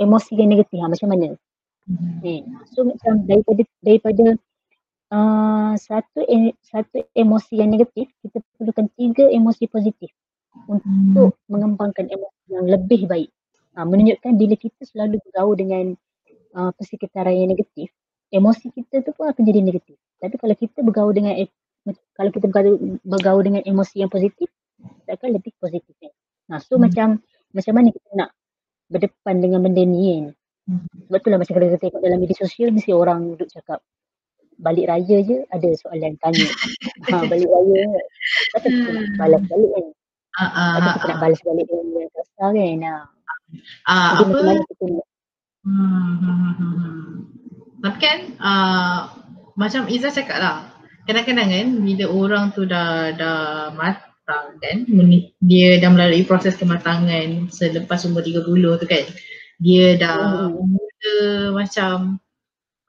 emosi yang negatif ha, macam mana hmm. eh, so macam daripada daripada uh, satu satu emosi yang negatif kita perlukan tiga emosi positif untuk hmm. mengembangkan emosi yang lebih baik ha, menunjukkan bila kita selalu bergaul dengan uh, persekitaran yang negatif emosi kita tu pun akan jadi negatif tapi kalau kita bergaul dengan kalau kita bergaul, bergaul dengan emosi yang positif, kita akan lebih positif. Kan? Nah, so hmm. macam macam mana kita nak berdepan dengan benda ni kan? Hmm. Sebab tu lah macam kalau kita tengok dalam media sosial, mesti orang duduk cakap balik raya je ada soalan tanya. ha, balik raya, kata kita nak hmm. balas balik kan? Uh, uh, Kata kita uh, nak balas balik dengan yang kasar kan? Nah. Uh, Jadi apa? macam kita nak? Hmm, hmm, hmm, hmm. Tapi kan, uh, macam Izzah cakap lah, kadang-kadang kan bila orang tu dah dah matang kan dia dah melalui proses kematangan selepas umur 30 tu kan dia dah hmm. mula macam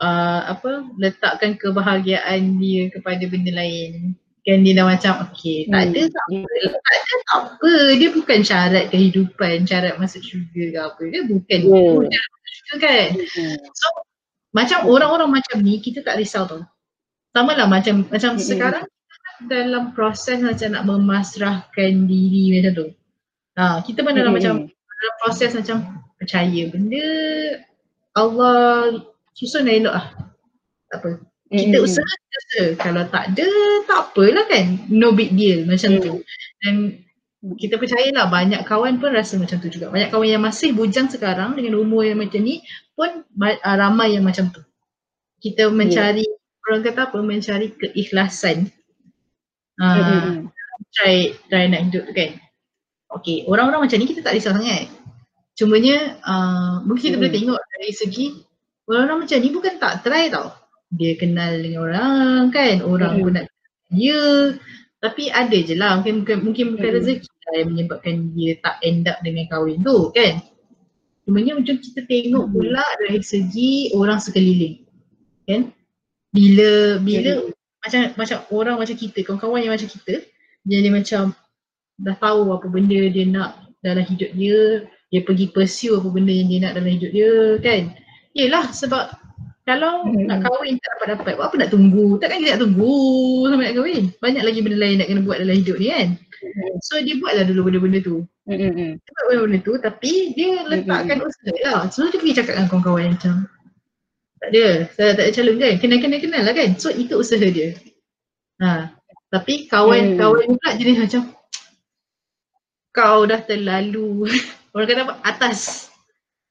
uh, apa letakkan kebahagiaan dia kepada benda lain kan dia dah macam okey tak ada hmm. tak apa tak ada tak apa dia bukan syarat kehidupan syarat masuk syurga ke apa dia bukan hmm. dia syurga kan hmm. so macam orang-orang macam ni kita tak risau tau sama lah macam macam mm-hmm. sekarang dalam proses macam nak memasrahkan diri macam tu. Ha, kita pun dalam mm-hmm. macam dalam proses macam percaya benda Allah susun dah elok lah. Tak apa. Kita mm-hmm. usaha kita Kalau tak ada, tak apalah kan. No big deal macam mm-hmm. tu. Dan kita percayalah banyak kawan pun rasa macam tu juga. Banyak kawan yang masih bujang sekarang dengan umur yang macam ni pun ramai yang macam tu. Kita mencari yeah orang kata apa mencari keikhlasan uh, mm-hmm. try try nak hidup tu kan okay orang-orang macam ni kita tak risau sangat cumanya uh, mungkin kita mm. boleh tengok dari segi orang-orang macam ni bukan tak try tau dia kenal dengan orang kan orang mm. pun nak dia tapi ada je lah mungkin mungkin, mungkin bukan mm. rezeki lah yang menyebabkan dia tak end up dengan kahwin tu kan cumanya macam kita tengok mm. pula dari segi orang sekeliling kan bila bila Jadi, macam macam orang macam kita, kawan-kawan yang macam kita, dia macam dah tahu apa benda dia nak dalam hidup dia, dia pergi pursue apa benda yang dia nak dalam hidup dia kan. Yelah sebab kalau hmm. nak kahwin tak dapat dapat, buat apa nak tunggu? Takkan kita nak tunggu sampai nak kahwin? Banyak lagi benda lain nak kena buat dalam hidup ni kan. Hmm. So dia buatlah dulu benda-benda tu. Hmm. Dia buat benda-benda tu tapi dia letakkan hmm. usaha lah. So dia pergi cakap dengan kawan-kawan macam tak ada, saya tak ada calon kan. Kenal-kenal-kenal lah kan. So itu usaha dia. Ha. Tapi kawan-kawan hmm. pula jenis macam kau dah terlalu orang kata apa atas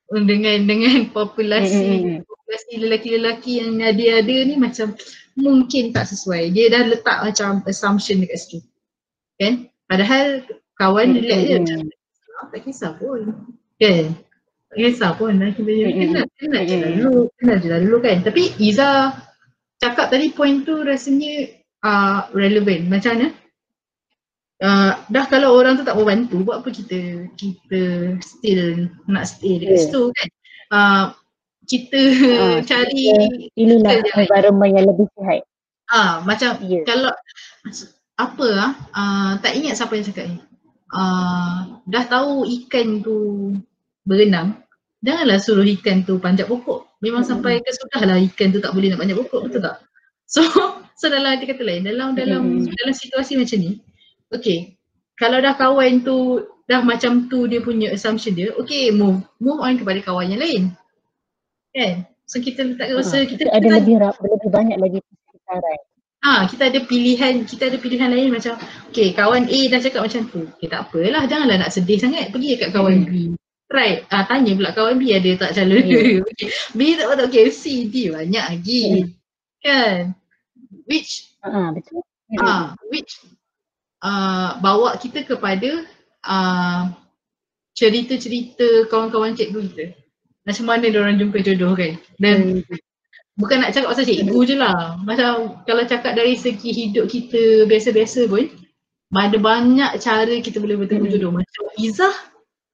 dengan dengan populasi populasi lelaki-lelaki yang ada-ada ni macam mungkin tak sesuai. Dia dah letak macam assumption dekat situ. Kan? Padahal kawan relax je macam tak kisah pun. Kan? tak kisah pun lah kita kenal, kenal je dulu, kenal je dulu kan. Tapi Iza cakap tadi point tu rasanya uh, relevant. Macam mana? Uh, dah kalau orang tu tak mau bantu, buat apa kita kita still nak stay dekat yeah. situ kan? Uh, kita uh, cari inilah environment yang lebih sihat. Ah, uh, macam yeah. kalau apa ah uh, tak ingat siapa yang cakap ni. Uh, dah tahu ikan tu berenang, janganlah suruh ikan tu panjat pokok. Memang hmm. sampai ke sudahlah ikan tu tak boleh nak panjat pokok, betul tak? So, so dalam kata lain, dalam dalam hmm. dalam situasi macam ni, okay, kalau dah kawan tu dah macam tu dia punya assumption dia, okay move, move on kepada kawan yang lain. Kan? So kita letak rasa Ha, kita, kita ada kita lebih rap, lebih banyak lagi sekarang. Ah, kita ada pilihan, kita ada pilihan lain macam okay, kawan A dah cakap macam tu. Okay, tak apalah, janganlah nak sedih sangat. Pergi dekat kawan B. Right. Ah, tanya pula kawan B ada tak calon. Ya. okay. B tak patut KFC, D banyak lagi. Kan? Which Ha, betul. ah, which ah bawa kita kepada ah cerita-cerita kawan-kawan cikgu kita. Macam mana orang jumpa jodoh kan. Dan Hmm. bukan nak cakap pasal cikgu je lah. Macam kalau cakap dari segi hidup kita biasa-biasa pun, ada banyak cara kita boleh bertemu Mm-mm. jodoh. Macam Izzah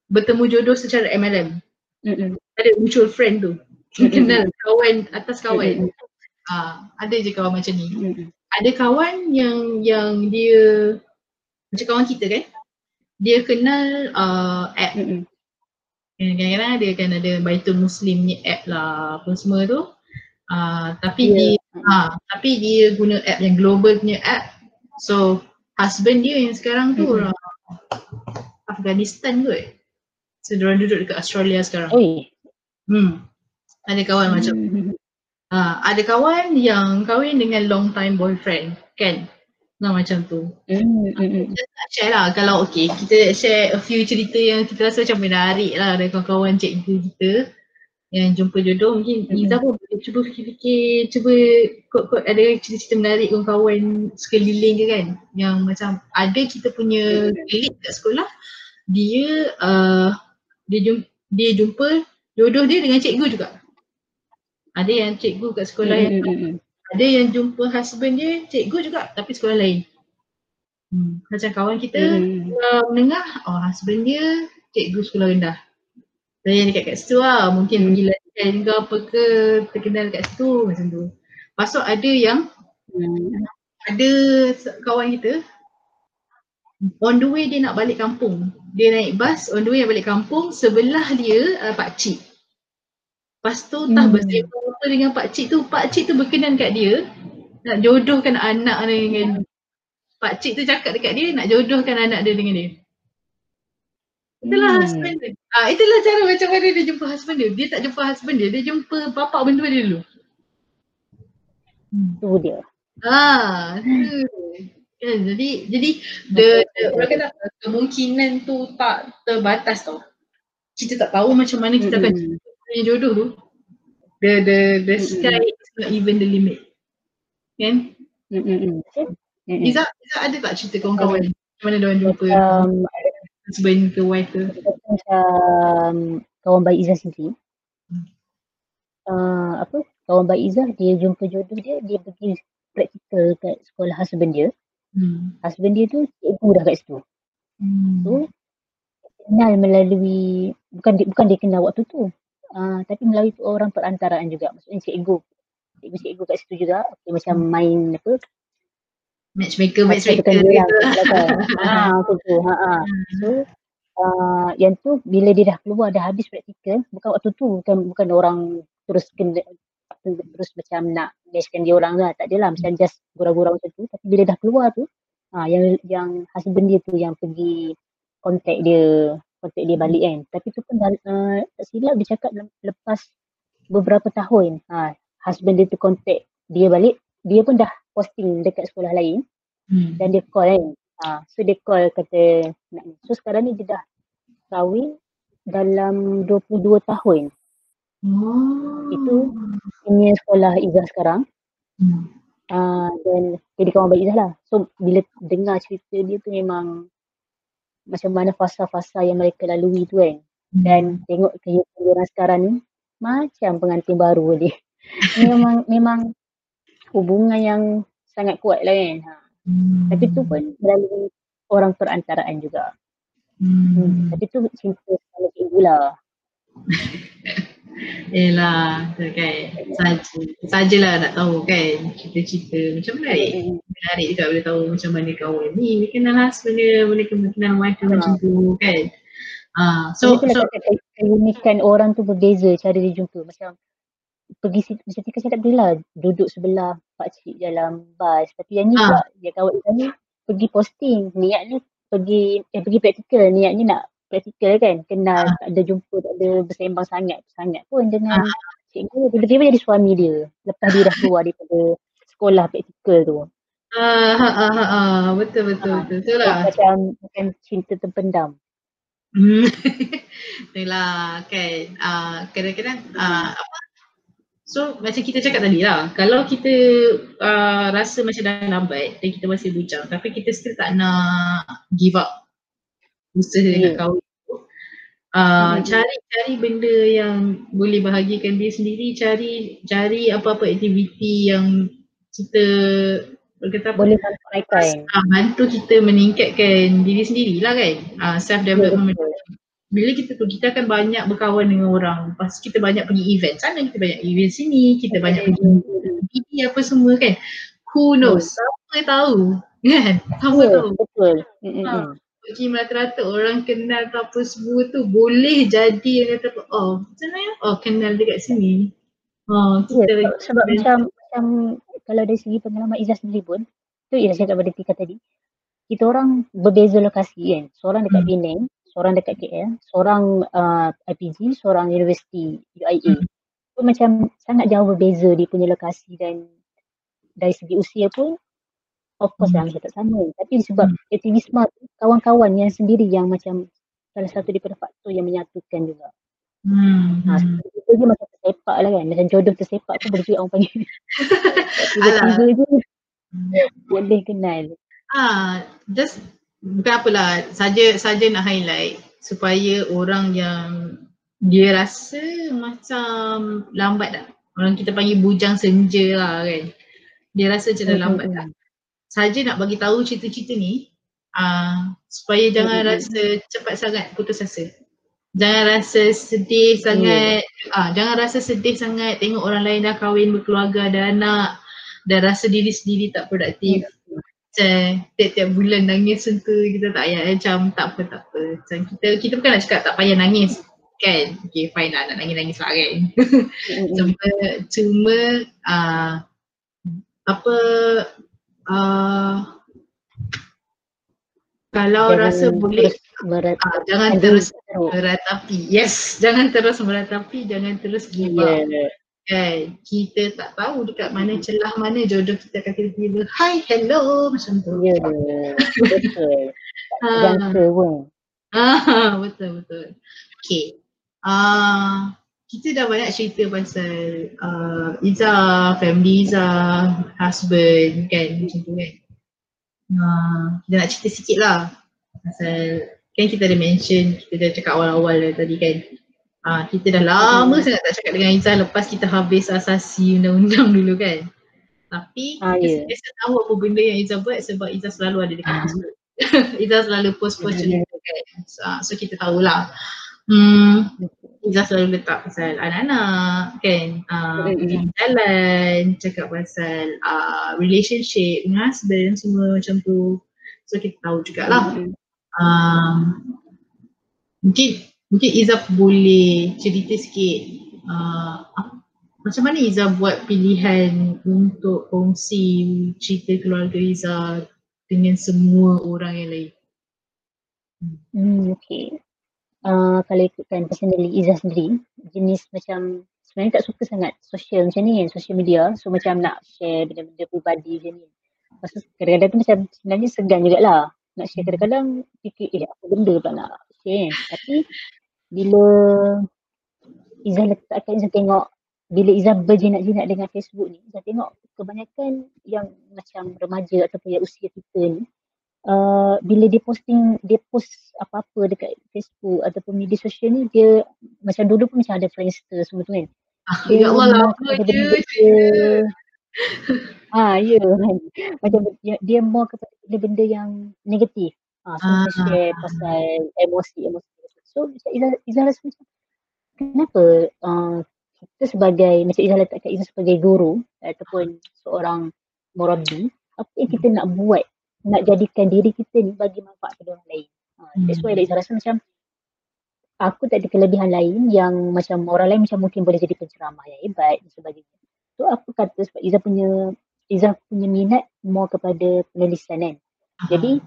bertemu jodoh secara MLM. Mm-mm. Ada mutual friend tu. Mm-mm. Kenal kawan atas kawan. Mm-mm. Ah, ada je kawan macam ni. Mm-mm. Ada kawan yang yang dia macam kawan kita kan. Dia kenal uh, app Mm-mm. Kadang-kadang dia kan ada Baitul Muslim ni app lah apa semua tu. Uh, tapi Ya. dia ha, tapi dia guna app yang global punya app. So husband dia yang sekarang tu Mm-mm. orang Afghanistan kot. So dia duduk dekat Australia sekarang. Oi. Hmm. Ada kawan macam Mm. ha, ada kawan yang kahwin dengan long time boyfriend kan. Nah macam tu. Mm, mm, mm. Nak share lah kalau okay kita share a few cerita yang kita rasa macam menarik lah dari kawan-kawan cikgu kita yang jumpa jodoh mungkin Mm-mm. Izzah pun boleh cuba fikir-fikir cuba kot-kot ada cerita-cerita menarik kawan-kawan sekeliling ke kan yang macam ada kita punya elit kat sekolah dia uh, dia jumpa, dia jumpa jodoh dia dengan cikgu juga ada yang cikgu kat sekolah yang Mm, mm, mm. Ada yang jumpa husband dia cikgu juga tapi sekolah lain. Hmm. Macam kawan kita Mm. sekolah menengah, oh husband dia cikgu sekolah rendah. Saya yang dekat kat situ lah, mungkin Hmm. pergi latihan ke apa ke, terkenal kat situ macam tu. Lepas tu ada yang, Mm. ada kawan kita, on the way dia nak balik kampung. Dia naik bas, on the way nak balik kampung, sebelah dia uh, pakcik. Lepas tu tak Hmm. Apa dengan pakcik tu, pakcik tu berkenan kat dia nak jodohkan anak dia dengan pakcik tu cakap dekat dia nak jodohkan anak dia dengan dia. Itulah Hmm. husband dia. Ah, itulah cara macam mana dia jumpa husband dia. Dia tak jumpa husband dia, dia jumpa bapak mentua dia dulu. Hmm. Tu dia. Ah, tu. Kan, jadi jadi the, the orang kata kemungkinan tu tak terbatas tau. Kita tak tahu macam mana kita akan Mm-mm. punya jodoh tu. The the the Mm-mm. sky is not even the limit. Kan? Mm, mm, mm. Betul? Mm, mm. Izzah, Izzah ada tak cerita kawan-kawan macam mana diorang jumpa Um, husband ke wife ke? macam kawan baik Izzah sendiri. Uh, apa? Kawan baik Izzah dia jumpa jodoh dia, dia pergi praktikal kat sekolah husband dia. Hmm. Husband dia tu cikgu dah kat situ. Hmm. So kenal melalui bukan dia, bukan dia kenal waktu tu. Uh, tapi melalui orang perantaraan juga. Maksudnya cikgu. Cikgu-cikgu kat situ juga. Okay, macam main apa? Matchmaker, matchmaker orang gitu. Ha, tu tu. Ha, ha. So uh, yang tu bila dia dah keluar dah habis praktikal, bukan waktu tu bukan bukan orang terus kena terus macam nak matchkan dia orang lah. Tak adalah macam just gurau-gurau macam tu. Tapi bila dah keluar tu, ha, yang yang husband dia tu yang pergi contact dia, contact dia balik kan. Tapi tu pun dah, uh, tak silap dia cakap lepas beberapa tahun, ha, husband dia tu contact dia balik, dia pun dah posting dekat sekolah lain Hmm. dan dia call kan. Ha, so dia call kata nak ni. So sekarang ni dia dah kahwin dalam 22 tahun. Oh. Itu punya sekolah Izzah sekarang. Hmm. Uh, dan jadi kawan baik Izzah lah. So bila dengar cerita dia tu memang macam mana fasa-fasa yang mereka lalui tu kan. Dan tengok kehidupan orang sekarang ni macam pengantin baru dia. memang memang hubungan yang sangat kuat lah kan. Ha. Hmm. Tapi tu pun melalui orang perantaraan juga. Hmm. Hmm. Tapi tu cinta sama cikgu lah. Yelah, tu kan. Saja. Sajalah nak tahu kan cerita-cerita. Macam menarik. Menarik juga boleh tahu macam mana kawan ni. Dia kenal husband dia, boleh kenal wife dia Ha. macam tu kan. Ah, So, so, Itulah so, keunikan orang tu berbeza cara dia jumpa. Macam pergi situ, macam Tika cakap tadi lah, duduk sebelah pakcik dalam bas. Tapi yang ni pula, dia kawan Izzah ni pergi posting. Niatnya pergi eh pergi praktikal niatnya nak praktikal kan kenal Ah. tak ada jumpa tak ada bersembang sangat sangat pun dengan Ah. cikgu tiba-tiba jadi suami dia lepas dia dah keluar daripada sekolah praktikal tu Ah, ha, ha, ha, ha. Betul, betul, Ah. betul. Betul lah. macam macam cinta terpendam Hmm. Itulah kan. Uh, kadang-kadang uh, apa? So macam kita cakap tadi lah. Kalau kita uh, rasa macam dah lambat dan kita masih bujang tapi kita still tak nak give up usaha Ya. nak kahwin. Uh, Hmm. cari cari benda yang boleh bahagikan dia sendiri, cari cari apa-apa aktiviti yang kita kata apa? boleh sampaikan uh, bantu kita meningkatkan diri sendiri lah kan. Uh, self development Betul. bila kita tu kita akan banyak berkawan dengan orang lepas tu kita banyak pergi event sana kita banyak event sini kita banyak pergi ini apa semua kan who knows siapa tahu kan siapa tahu betul Mm-mm. Ha. Cik rata-rata orang kenal tu apa semua tu boleh jadi yang kata oh macam mana ya? Oh kenal dekat sini. Oh Ya, kita sebab, macam macam kalau dari segi pengalaman Izzah sendiri pun tu Izzah cakap pada Tika tadi kita orang berbeza lokasi kan seorang dekat Hmm. Penang seorang dekat KL seorang uh, IPG seorang universiti UIA Hmm. tu macam sangat jauh berbeza dia punya lokasi dan dari segi usia pun of course Hmm. lah macam tak sama tapi sebab Hmm. aktivisme tu kawan-kawan yang sendiri yang macam salah satu daripada faktor yang menyatukan juga hmm. Ha, hmm. kita je macam tersepak lah kan. Macam jodoh tersepak pun boleh orang panggil. Tiba-tiba je boleh kenal. Ah, just bukan apalah, saja saja nak highlight supaya orang yang dia rasa macam lambat dah. Orang kita panggil bujang senja lah kan. Dia rasa macam dah lambat dah. Saja nak bagi tahu cerita-cerita ni ah supaya jangan rasa cepat sangat putus asa. Jangan rasa sedih sangat. Ah, jangan rasa sedih sangat tengok orang lain dah kahwin, berkeluarga, ada anak dan rasa diri sendiri tak produktif. Macam tiap-tiap bulan nangis tu kita tak payah macam tak apa tak apa. Macam kita kita bukan nak cakap tak payah nangis kan? Okay fine lah nak nangis-nangis lah kan? Cuma cuma uh, apa uh, kalau rasa boleh berat, uh, jangan terus meratapi yes jangan terus meratapi jangan terus give up yeah. kan kita tak tahu dekat mana celah mana jodoh kita akan tiba-tiba hi hello macam tu Ya, betul. Tak Ah. jangka pun. Ah, betul betul. Okay. Uh, kita dah banyak cerita pasal uh, Iza, family Iza, husband kan macam tu kan. Uh, kita nak cerita sikit lah pasal kan kita ada mention, kita dah cakap awal-awal dah tadi kan. Uh, kita dah lama Hmm. sangat tak cakap dengan Iza lepas kita habis asasi undang-undang dulu kan. Tapi Ah, kita sentiasa tahu apa benda yang Iza buat sebab Iza selalu ada dekat Facebook. Iza selalu post-post Hmm. cerita kan. So, so kita tahulah. Hmm, Iza selalu letak pasal anak-anak kan. Uh, pergi jalan, cakap pasal uh, relationship dengan husband semua macam tu. So kita tahu jugalah. Mm-mm. Um, mungkin mungkin Iza boleh cerita sikit uh, macam mana Iza buat pilihan untuk kongsi cerita keluarga Iza dengan semua orang yang lain. Hmm, okay. Uh, kalau ikutkan personally Izzah sendiri, jenis macam sebenarnya tak suka sangat sosial macam ni kan, social media. So macam nak share benda-benda peribadi macam ni. Tu kadang-kadang tu macam sebenarnya segan jugalah nak share. Kadang-kadang fikir eh apa benda pula nak share kan. Tapi bila Izzah letakkan Izzah tengok bila Izzah berjinak-jinak dengan Facebook ni, Izzah tengok kebanyakan yang macam remaja ataupun yang usia kita ni uh, bila dia posting dia post apa-apa dekat Facebook ataupun media sosial ni dia macam dulu pun macam ada Friendster semua tu kan. Ah, ya Allah lama kepada je. benda-benda Ah ya kan. Macam dia, dia more kepada benda-benda yang negatif. Ah, so Ah. dia share pasal emosi-emosi. So macam Izzah, Izzah rasa macam kenapa uh, kita sebagai macam Izzah letakkan Izzah sebagai guru ataupun seorang murabi apa yang kita nak buat nak jadikan diri kita ni bagi manfaat kepada orang lain. Ha, that's why like, Izzah rasa macam aku tak ada kelebihan lain yang macam orang lain macam mungkin boleh jadi penceramah yang hebat dan sebagainya. So aku kata sebab Izzah punya Izzah punya minat more kepada penulisan kan. Jadi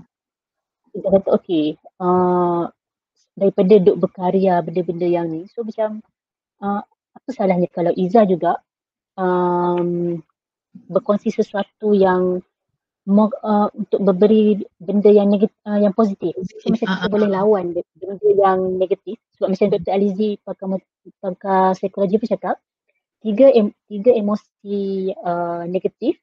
kita kata okay uh, daripada duk berkarya benda-benda yang ni so macam uh, apa salahnya kalau Iza juga um, berkongsi sesuatu yang more, uh, untuk memberi benda yang negatif, uh, yang positif. So macam kita uh, boleh lawan benda yang negatif. Sebab macam Dr. Alizi pakar, pakar psikologi pun cakap, tiga, em, tiga emosi uh, negatif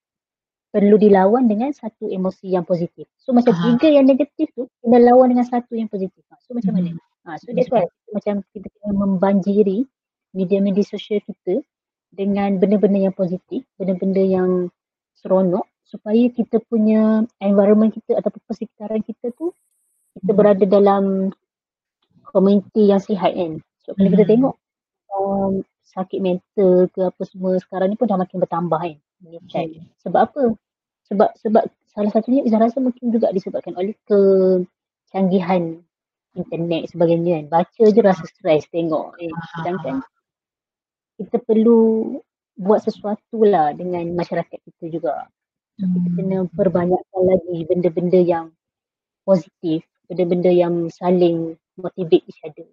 perlu dilawan dengan satu emosi yang positif. So macam uh-huh. tiga yang negatif tu kena lawan dengan satu yang positif. So macam mana? Uh, so that's why macam kita kena membanjiri media-media sosial kita dengan benda-benda yang positif, benda-benda yang seronok supaya kita punya environment kita ataupun persekitaran kita tu kita hmm. berada dalam komuniti yang sihat kan. So kalau hmm. kita tengok um, sakit mental ke apa semua sekarang ni pun dah makin bertambah kan. Hmm. Sebab apa? Sebab sebab salah satunya saya rasa mungkin juga disebabkan oleh kecanggihan internet sebagainya kan. Baca je rasa stres tengok. Eh. Sedangkan kita perlu buat sesuatu lah dengan masyarakat kita juga. So, kita hmm. kena perbanyakkan lagi benda-benda yang positif, benda-benda yang saling motivate each other.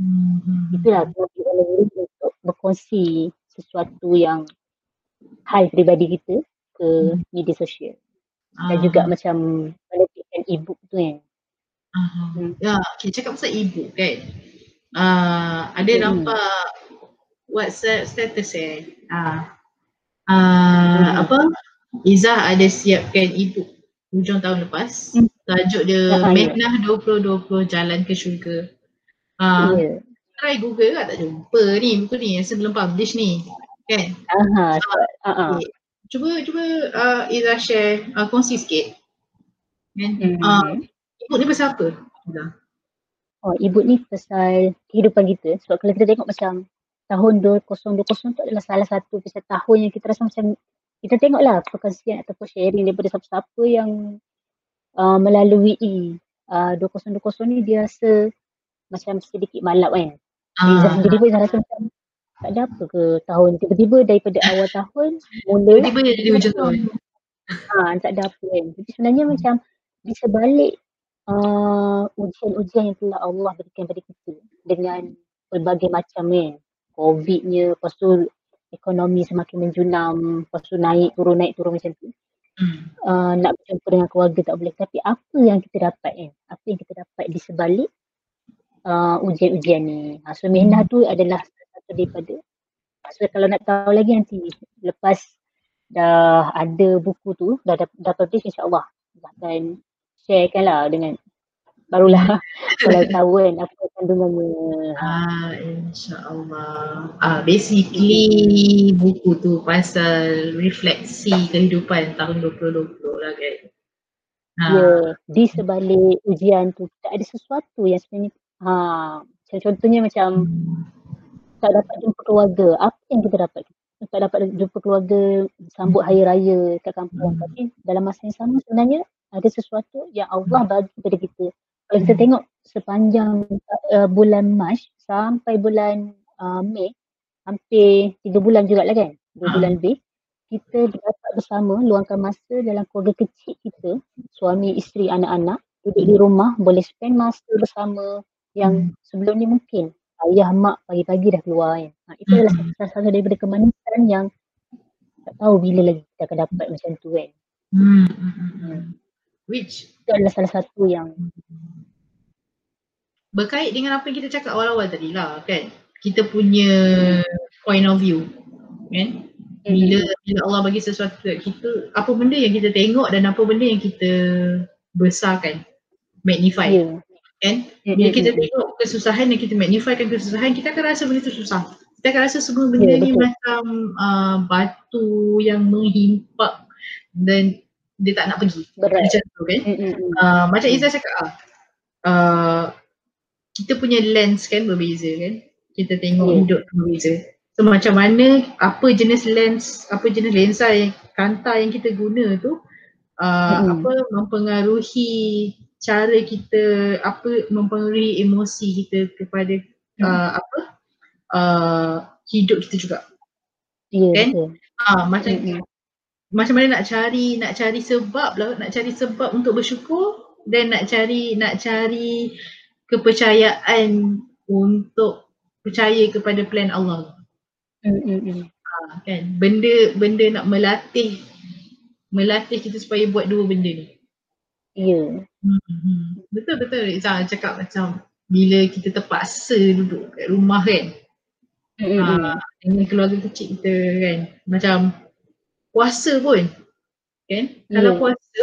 Hmm. Itulah kita untuk berkongsi sesuatu yang hal peribadi kita ke hmm. media sosial. Dan uh. juga macam menerbitkan e-book tu kan. Uh-huh. Hmm. Ya, kita cakap pasal e-book kan. Uh, ada hmm. nampak WhatsApp status eh. Uh, uh, hmm. Apa? Izzah ada siapkan ebook hujung tahun lepas. Hmm. Tajuk dia Mehnah ya. 2020 Jalan ke Syurga. Uh, yeah. Try Google lah tak jumpa ni buku ni yang sebelum publish ni. Kan? Uh-huh. Uh, uh-huh. Okay. Cuba cuba uh, Izzah share uh, kongsi sikit. Kan? Mm-hmm. Uh, ebook ni pasal apa? Oh, ebook ni pasal kehidupan kita. Sebab kalau kita tengok macam tahun 2020 tu adalah salah satu pasal tahun yang kita rasa macam kita tengoklah perkongsian ataupun sharing daripada siapa-siapa yang uh, melalui uh, 2020 ni dia rasa macam sedikit malap kan. Uh, Izzah sendiri pun rasa macam tak ada apa ke tahun tiba-tiba daripada awal tahun mula tiba-tiba jadi macam tahun. Ha, tak ada apa kan. Jadi sebenarnya macam di sebalik uh, ujian-ujian yang telah Allah berikan pada kita dengan pelbagai macam kan. COVID-nya, lepas tu ekonomi semakin menjunam, lepas tu naik turun naik turun macam tu. Hmm. Uh, nak berjumpa dengan keluarga tak boleh. Tapi apa yang kita dapat kan? Apa yang kita dapat di sebalik uh, ujian-ujian ni. Uh, so Mehna tu adalah satu daripada. So kalau nak tahu lagi nanti lepas dah ada buku tu, dah, dah, dah publish insyaAllah. Akan sharekan lah dengan barulah kalau tahu kan apa kandungannya. Ah, insyaAllah. Ah, basically buku tu pasal refleksi kehidupan tahun 2020 lah kan. Ha. Ya, di sebalik ujian tu tak ada sesuatu yang sebenarnya ha, contohnya macam hmm. tak dapat jumpa keluarga. Apa yang kita dapat? Tak dapat jumpa keluarga sambut hari raya kat kampung. Hmm. Tapi dalam masa yang sama sebenarnya ada sesuatu yang Allah bagi kepada kita kalau kita tengok sepanjang uh, bulan Mac sampai bulan uh, Mei hampir tiga bulan juga lah kan dua uh. bulan lebih kita dapat bersama luangkan masa dalam keluarga kecil kita suami, isteri, anak-anak duduk di rumah boleh spend masa bersama yang hmm. sebelum ni mungkin ayah, mak pagi-pagi dah keluar kan ha, itu adalah hmm. salah satu daripada kemanisan yang tak tahu bila lagi kita akan dapat macam tu kan hmm. Hmm. which itu adalah salah satu yang berkait dengan apa yang kita cakap awal-awal tadi lah kan? Kita punya point of view kan? Bila, bila Allah bagi sesuatu kat kita apa benda yang kita tengok dan apa benda yang kita besarkan magnify yeah. kan? Bila kita tengok kesusahan dan kita magnifykan kesusahan kita akan rasa benda tu susah. Kita akan rasa semua benda yeah, ni betul. macam uh, batu yang menghimpak dan dia tak nak pergi. Berat. macam tu kan? Uh, macam Izzah cakap uh, kita punya lens kan berbeza kan kita tengok yeah. hidup berbeza so macam mana apa jenis lens apa jenis lensa yang kanta yang kita guna tu uh, mm. apa mempengaruhi cara kita apa mempengaruhi emosi kita kepada mm. uh, apa uh, hidup kita juga yeah, kan ah uh, macam mm. macam mana nak cari nak cari sebab lah nak cari sebab untuk bersyukur dan nak cari nak cari kepercayaan untuk percaya kepada plan Allah. Mm-mm. Ha, kan benda benda nak melatih melatih kita supaya buat dua benda ni. Ya. Hmm. Betul betul Rizal cakap macam bila kita terpaksa duduk kat rumah kan. Ha, dengan keluarga kecil kita kan. Macam puasa pun. Kan? Kalau Ya. puasa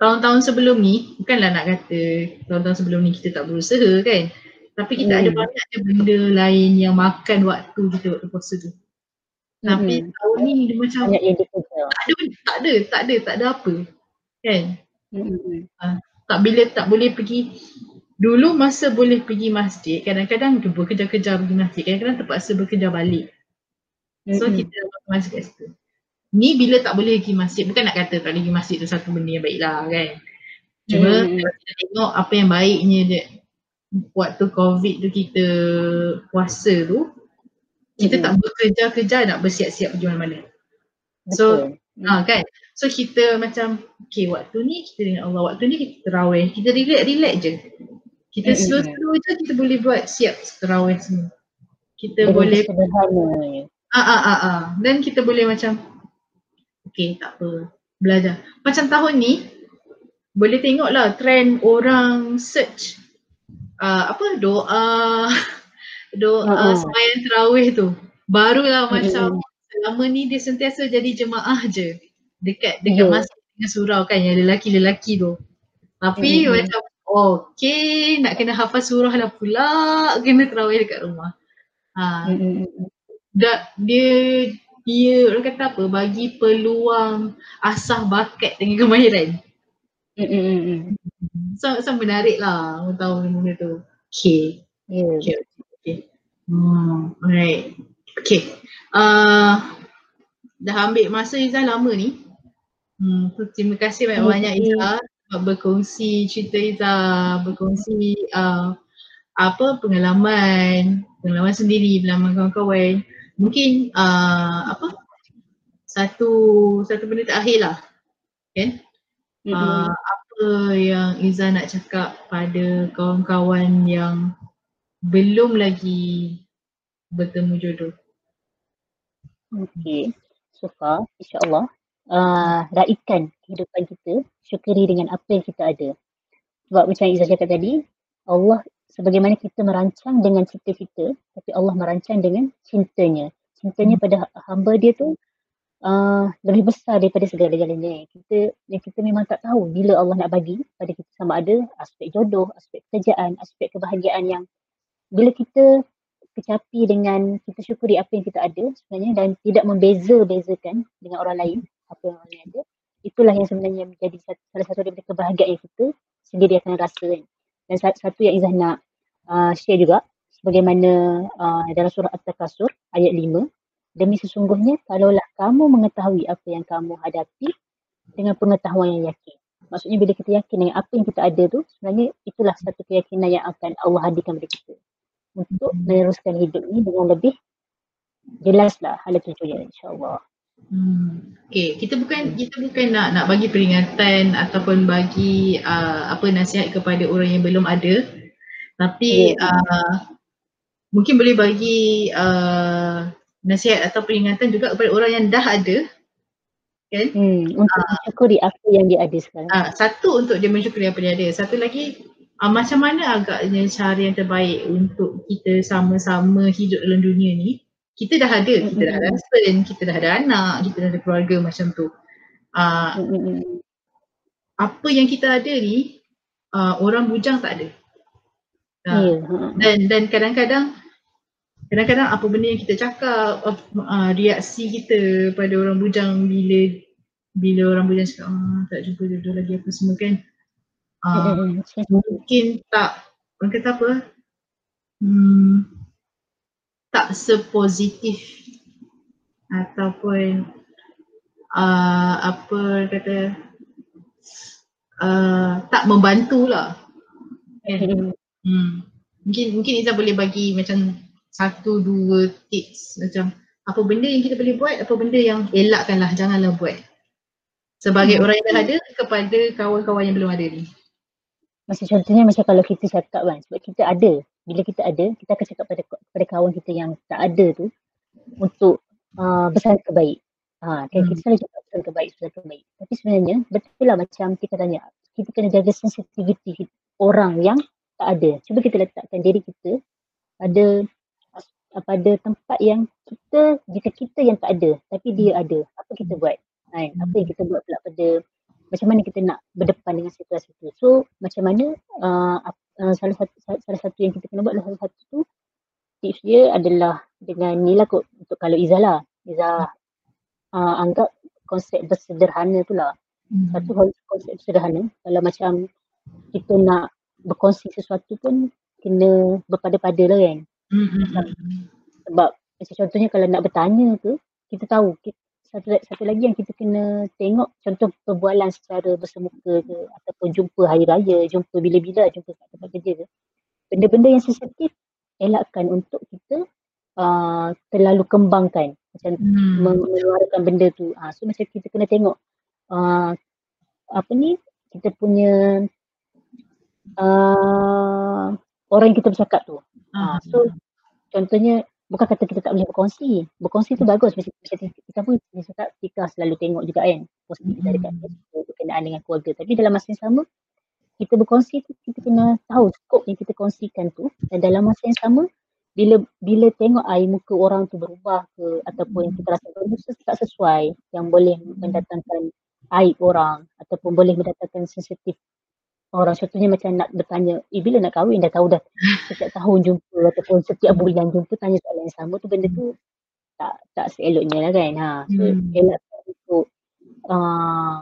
tahun-tahun sebelum ni bukanlah nak kata tahun-tahun sebelum ni kita tak berusaha kan. Tapi kita Hmm. ada banyaknya benda lain yang makan waktu kita waktu puasa tu. Tapi Mm-mm. tahun ni dia macam Banyak yang dikejar. tak ada, tak ada, tak ada, tak ada apa. Kan? Mm-mm. Tak bila tak boleh pergi Dulu masa boleh pergi masjid, kadang-kadang tu bekerja-kerja pergi masjid, kadang-kadang terpaksa bekerja balik. So Mm-mm. kita masuk kat situ. Ni bila tak boleh pergi masjid, bukan nak kata tak boleh pergi masjid tu satu benda yang baik lah kan. Cuma kalau kita tengok apa yang baiknya dia waktu covid tu kita puasa tu, kita Mm-mm. tak bekerja-kerja nak bersiap-siap pergi mana-mana. So, Betul. Ha kan. So kita macam okay waktu ni kita dengan Allah, waktu ni kita terawih, kita relax-relax je. Kita Mm-mm. slow-slow je kita boleh buat siap terawih semua. Kita Dengan boleh sederhananya. ah ah ah ah dan kita boleh macam okay tak apa belajar. Macam tahun ni boleh tengok lah trend orang search uh, apa doa doa Ha-ha. sembahyang terawih tu. Barulah macam Mm-mm. selama ni dia sentiasa jadi jemaah je dekat dekat Ya. masjid dengan surau kan yang lelaki-lelaki tu. Tapi Mm-mm. macam okay nak kena hafal surah lah pula kena terawih dekat rumah. Ha, Mm-mm. dah dia dia orang kata apa bagi peluang asah bakat dengan kemahiran. Mm-mm. So, so menarik lah orang tahu benda tu. Okay. Ya. Okay. okay. Hmm, alright. Okay. Uh, dah ambil masa Izzah lama ni. Hmm, so terima kasih banyak-banyak Okey. Izzah sebab berkongsi cerita Izzah, berkongsi uh, apa pengalaman, pengalaman sendiri, pengalaman kawan-kawan. Mungkin uh, apa satu satu benda terakhir lah. Kan? Mm-mm. Uh, apa yang Izzah nak cakap pada kawan-kawan yang belum lagi bertemu jodoh? Okey. So far, insyaAllah, uh, raikan kehidupan kita, syukuri dengan apa yang kita ada. Sebab macam Izzah cakap tadi, Allah sebagaimana kita merancang dengan cipta kita, tapi Allah merancang dengan cintanya. Cintanya pada hamba dia tu uh, lebih besar daripada segala-galanya. Kita yang kita memang tak tahu bila Allah nak bagi pada kita sama ada aspek jodoh, aspek pekerjaan, aspek kebahagiaan yang bila kita kecapi dengan kita syukuri apa yang kita ada sebenarnya dan tidak membeza-bezakan dengan orang lain apa yang orang lain ada itulah yang sebenarnya menjadi salah satu daripada kebahagiaan kita sendiri akan rasa kan dan sa- satu yang Izzah nak uh, share juga sebagaimana uh, dalam surah At-Takasur ayat 5 demi sesungguhnya kalaulah kamu mengetahui apa yang kamu hadapi dengan pengetahuan yang yakin maksudnya bila kita yakin dengan apa yang kita ada tu sebenarnya itulah satu keyakinan yang akan Allah hadirkan kepada kita untuk meneruskan hidup ni dengan lebih jelaslah hala tujuannya insyaAllah. Hmm. Okay, kita bukan kita bukan nak nak bagi peringatan ataupun bagi uh, apa nasihat kepada orang yang belum ada. Tapi Ya. uh, mungkin boleh bagi uh, nasihat atau peringatan juga kepada orang yang dah ada. Kan? Hmm, untuk mensyukuri apa yang dia ada sekarang. Uh, satu untuk dia mensyukuri apa dia ada. Satu lagi uh, macam mana agaknya cara yang terbaik untuk kita sama-sama hidup dalam dunia ni. Kita dah ada, kita dah ada husband, kita dah ada anak, kita dah ada keluarga macam tu. Uh, apa yang kita ada ni uh, orang bujang tak ada. Uh, dan dan kadang-kadang kadang-kadang apa benda yang kita cakap uh, uh, reaksi kita pada orang bujang bila bila orang bujang cakap ah, tak jumpa jodoh lagi apa semua kan. Uh, mungkin tak orang kata apa? Hmm, tak sepositif ataupun uh, apa kata uh, tak membantulah kan Hmm, Hmm. Mungkin mungkin Izzah boleh bagi macam satu dua tips macam apa benda yang kita boleh buat, apa benda yang elakkanlah, janganlah buat. Sebagai Hmm. orang yang dah ada kepada kawan-kawan yang belum ada ni. macam contohnya macam kalau kita cakap kan sebab kita ada bila kita ada kita akan cakap pada pada kawan kita yang tak ada tu untuk uh, bersangka baik. Ha, kan hmm. kita selalu cakap bersangka baik, bersangka baik. Tapi sebenarnya betul lah macam kita tanya kita kena jaga sensitiviti orang yang tak ada. Cuba kita letakkan diri kita pada pada tempat yang kita jika kita yang tak ada tapi dia ada apa kita buat kan apa yang kita buat pula pada macam mana kita nak berdepan dengan situasi itu. So macam mana uh, uh, salah satu salah satu yang kita kena buat salah satu tu tips dia adalah dengan ni lah kot untuk kalau Iza lah. Iza uh, anggap konsep bersederhana tu lah. Hmm. Satu konsep sederhana kalau macam kita nak berkongsi sesuatu pun kena berpada-pada lah kan. Hmm. hmm, hmm. Sebab macam contohnya kalau nak bertanya tu kita tahu kita, satu, satu lagi yang kita kena tengok contoh perbualan secara bersemuka ke ataupun jumpa hari raya, jumpa bila-bila, jumpa kat tempat kerja ke. Benda-benda yang sensitif elakkan untuk kita uh, terlalu kembangkan macam hmm. mengeluarkan benda tu. Uh, so macam kita kena tengok uh, apa ni kita punya uh, orang yang kita bercakap tu. Uh, so contohnya bukan kata kita tak boleh berkongsi. Berkongsi tu bagus. Macam, macam kita pun kita cakap, kita selalu tengok juga kan. Posting kita dekat hmm. Facebook berkenaan dengan keluarga. Tapi dalam masa yang sama, kita berkongsi tu, kita kena tahu skop yang kita kongsikan tu. Dan dalam masa yang sama, bila bila tengok air muka orang tu berubah ke ataupun kita rasa benda tak sesuai yang boleh mendatangkan aib orang ataupun boleh mendatangkan sensitif orang contohnya macam nak bertanya, eh bila nak kahwin dah tahu dah setiap tahun jumpa ataupun setiap bulan jumpa tanya soalan yang sama tu benda tu tak tak seeloknya lah kan. Ha. So hmm. elak untuk uh,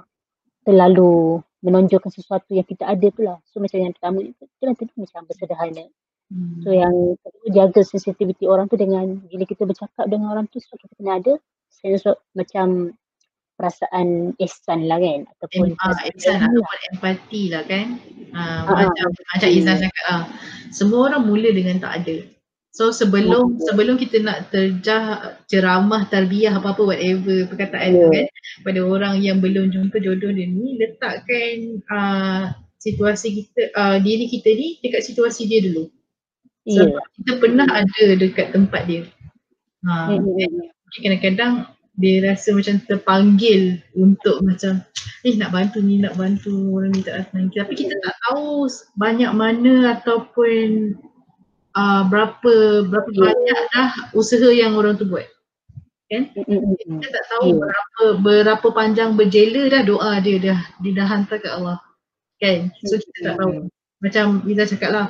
terlalu menonjolkan sesuatu yang kita ada tu lah. So macam yang pertama itu lah tadi macam bersederhana. Hmm. So yang kedua jaga sensitiviti orang tu dengan bila kita bercakap dengan orang tu so kita kena ada sense macam perasaan ihsan lah kan ataupun ah, ihsan ataupun lah. empati lah kan. Uh, uh, macam uh, macam Izzah uh, cakap ah semua orang mula dengan tak ada. So sebelum uh, sebelum kita nak terjah ceramah tarbiyah apa-apa whatever perkataan uh, tu kan pada orang yang belum jumpa jodoh dia ni letakkan uh, situasi kita uh, diri kita ni dekat situasi dia dulu. Sebab yeah. kita pernah ada dekat tempat dia. Ha, uh, kadang-kadang dia rasa macam terpanggil untuk macam eh nak bantu ni nak bantu orang ni tak datang tapi kita tak tahu banyak mana ataupun uh, berapa berapa yeah. banyak dah usaha yang orang tu buat. Kan? Kita tak tahu yeah. berapa berapa panjang berjela dah doa dia dah dia dah hantar ke Allah. Kan? So kita tak tahu. Macam kita cakap lah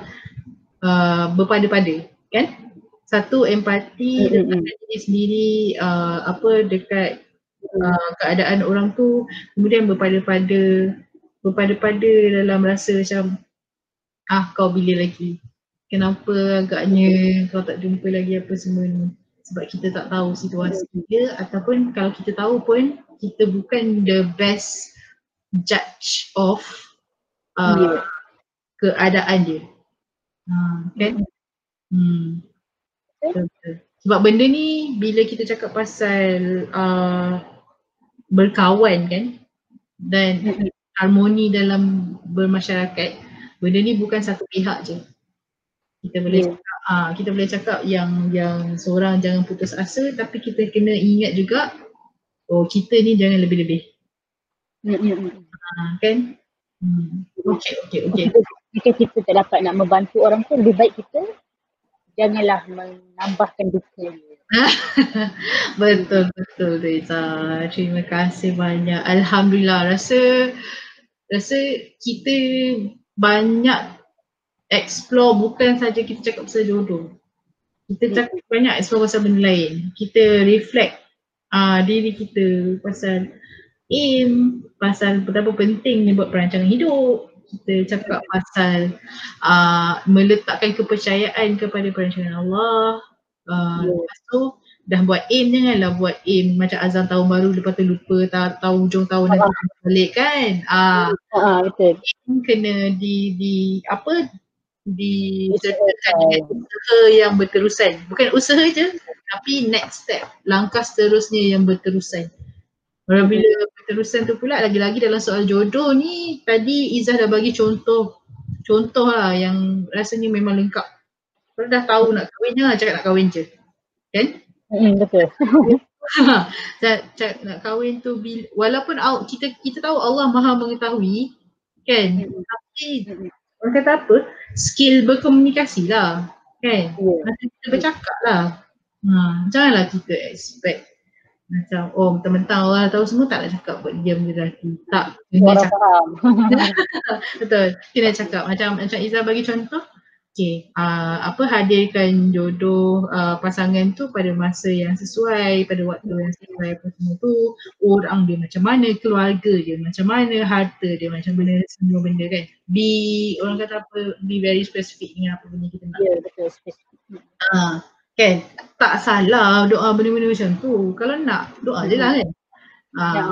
uh, berpada-pada. Kan satu empati mm-hmm. dekat diri sendiri uh, apa dekat uh, keadaan orang tu kemudian berpada-pada berpada-pada dalam rasa macam ah kau bila lagi kenapa agaknya kau tak jumpa lagi apa semua ni sebab kita tak tahu situasi dia ataupun kalau kita tahu pun kita bukan the best judge of uh, yeah. keadaan dia uh, kan hmm. Sebab benda ni bila kita cakap pasal uh, berkawan kan dan harmoni dalam bermasyarakat, benda ni bukan satu pihak je. Kita boleh yeah. cakap, uh, kita boleh cakap yang yang seorang jangan putus asa tapi kita kena ingat juga oh kita ni jangan lebih-lebih. Yeah, yeah, yeah. Uh, kan? Hmm. Okay, okay, okay. Jika kita tak dapat nak membantu orang tu lebih baik kita janganlah menambahkan duka betul betul Reza. Terima kasih banyak. Alhamdulillah rasa rasa kita banyak explore bukan saja kita cakap pasal jodoh. Kita hmm. cakap banyak explore pasal benda lain. Kita reflect uh, diri kita pasal aim, pasal betapa pentingnya buat perancangan hidup, kita cakap pasal uh, meletakkan kepercayaan kepada perancangan Allah. Uh, yeah. Lepas tu dah buat aim janganlah buat aim macam azan tahun baru lepas tu lupa tahu, tahu hujung tahun nanti uh balik kan. Ah uh, uh, betul. Aim kena di di apa di dengan usaha yang berterusan. Bukan usaha je tapi next step, langkah seterusnya yang berterusan. Orang bila keterusan tu pula lagi-lagi dalam soal jodoh ni tadi Izzah dah bagi contoh contoh lah yang rasanya memang lengkap. Kalau dah tahu nak kahwin jangan cakap nak kahwin je. Kan? Hmm, betul. cakap nak kahwin tu bil, walaupun kita kita tahu Allah Maha mengetahui kan hmm. tapi orang kata apa skill berkomunikasi lah kan yeah. kita bercakap lah ha, janganlah kita expect macam oh mentang-mentang orang tahu semua tak nak cakap buat diam je hati. Tak, kena cakap. Betul, kena cakap. Macam macam Izzah bagi contoh, okay, uh, apa hadirkan jodoh uh, pasangan tu pada masa yang sesuai, pada waktu yang sesuai apa semua tu, orang dia macam mana, keluarga dia macam mana, harta dia macam mana, semua benda kan. Be, orang kata apa, be very specific dengan apa benda kita nak. Yeah, betul, specific. Uh, kan tak salah doa benda-benda macam tu kalau nak doa je lah kan uh, ya.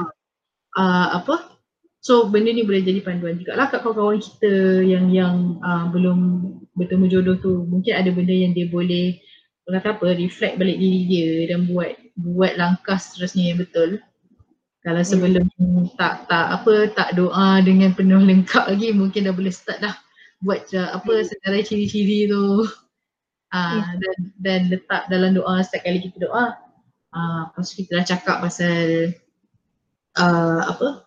uh, apa so benda ni boleh jadi panduan juga lah kat kawan-kawan kita yang yang uh, belum bertemu jodoh tu mungkin ada benda yang dia boleh kata apa reflect balik diri dia dan buat buat langkah seterusnya yang betul kalau ya. sebelum hmm. tak tak apa tak doa dengan penuh lengkap lagi mungkin dah boleh start dah buat uh, apa hmm. secara ciri-ciri tu uh, dan dan letak dalam doa setiap kali kita doa uh, lepas kita dah cakap pasal uh, apa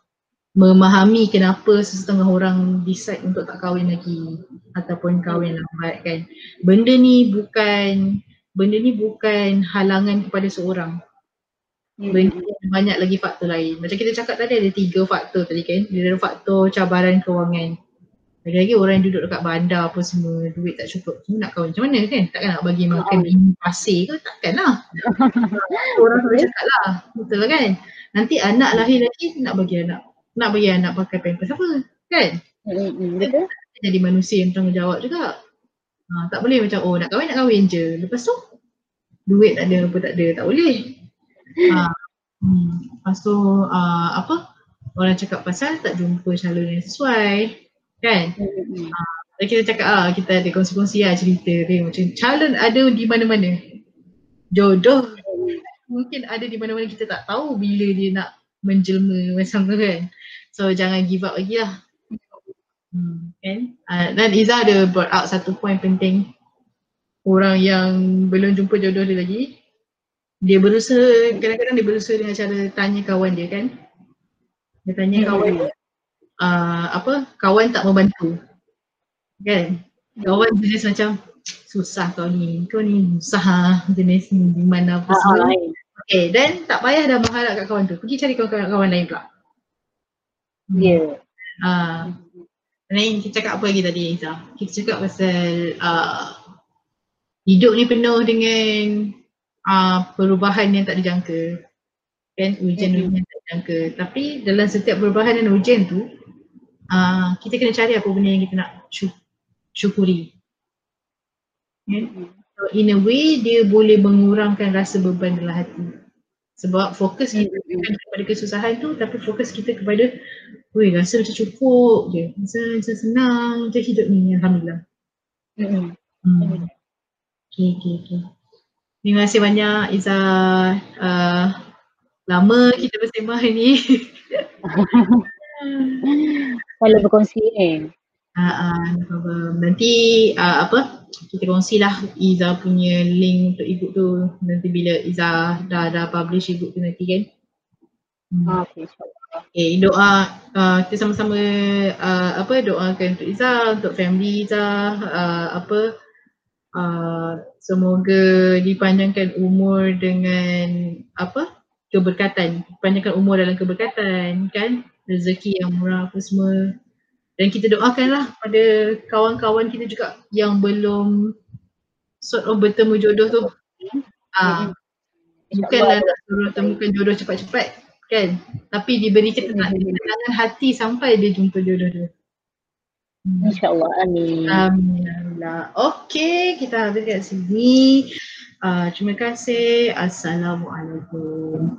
memahami kenapa sesetengah orang decide untuk tak kahwin lagi ataupun kahwin lambat kan. Benda ni bukan benda ni bukan halangan kepada seorang. Hmm. benda banyak lagi faktor lain. Macam kita cakap tadi ada tiga faktor tadi kan. Dia ada faktor cabaran kewangan lagi-lagi orang yang duduk dekat bandar apa semua, duit tak cukup. Semua nak kahwin macam mana kan? Takkan nak bagi makan bini pasir ke? Takkan lah. orang selalu cakap lah. Betul kan? Nanti anak lahir lagi nak bagi anak. Nak bagi anak pakai pampers apa? Kan? Betul. Jadi manusia yang tanggungjawab juga. Ha, tak boleh macam oh nak kahwin nak kahwin je. Lepas tu duit tak ada apa tak ada. Tak boleh. Ha, hmm. Lepas tu uh, apa? Orang cakap pasal tak jumpa calon yang sesuai kan? Hmm. uh, kita cakap ah kita ada kongsi-kongsi lah cerita dia. Macam calon ada di mana-mana. Jodoh mungkin ada di mana-mana. Kita tak tahu bila dia nak menjelma macam tu kan. So jangan give up lagi lah. Hmm, kan? Uh, dan Iza ada brought out satu point penting. Orang yang belum jumpa jodoh dia lagi dia berusaha kadang-kadang dia berusaha dengan cara tanya kawan dia kan? Dia tanya kawan dia uh, apa kawan tak membantu. Kan? Kawan jenis macam susah kau ni kau ni susah ha? jenis ni di mana apa semua. okay dan tak payah dah mengharap kat kawan tu. Pergi cari kawan-kawan lain pula. Ya. Yeah. uh, ni kita cakap apa lagi tadi Iza kita cakap pasal uh, hidup ni penuh dengan uh, perubahan yang tak dijangka. Kan? Ujian-ujian mm-hmm. tak dijangka. Tapi dalam setiap perubahan dan ujian tu uh, kita kena cari apa benda yang kita nak syukuri. Yeah. So in a way dia boleh mengurangkan rasa beban dalam hati. Sebab fokus kita bukan kepada kesusahan tu tapi fokus kita kepada Weh rasa macam cukup je, rasa macam senang macam hidup ni Alhamdulillah. Hmm. Okay, okay, okay. Terima kasih banyak Iza. Uh, lama kita bersama hari ni. Kalau berkongsi ni. Uh, uh, nanti uh, apa? Kita kongsilah Iza punya link untuk ebook tu. Nanti bila Iza dah dah publish ebook tu nanti kan. Hmm. Ah, okay, okay, doa uh, kita sama-sama uh, apa doakan untuk Iza, untuk family Iza, uh, apa? Uh, semoga dipanjangkan umur dengan apa? Keberkatan, panjangkan umur dalam keberkatan kan rezeki yang murah apa semua. Dan kita doakanlah pada kawan-kawan kita juga yang belum sort of bertemu jodoh tu. Ah bukanlah nak suruh temukan jodoh cepat-cepat kan? Tapi diberi ketenangan. Hati sampai dia jumpa jodoh tu hmm. InsyaAllah amin. Amin Okay kita habis kat sini. Uh, Terima kasih. Assalamualaikum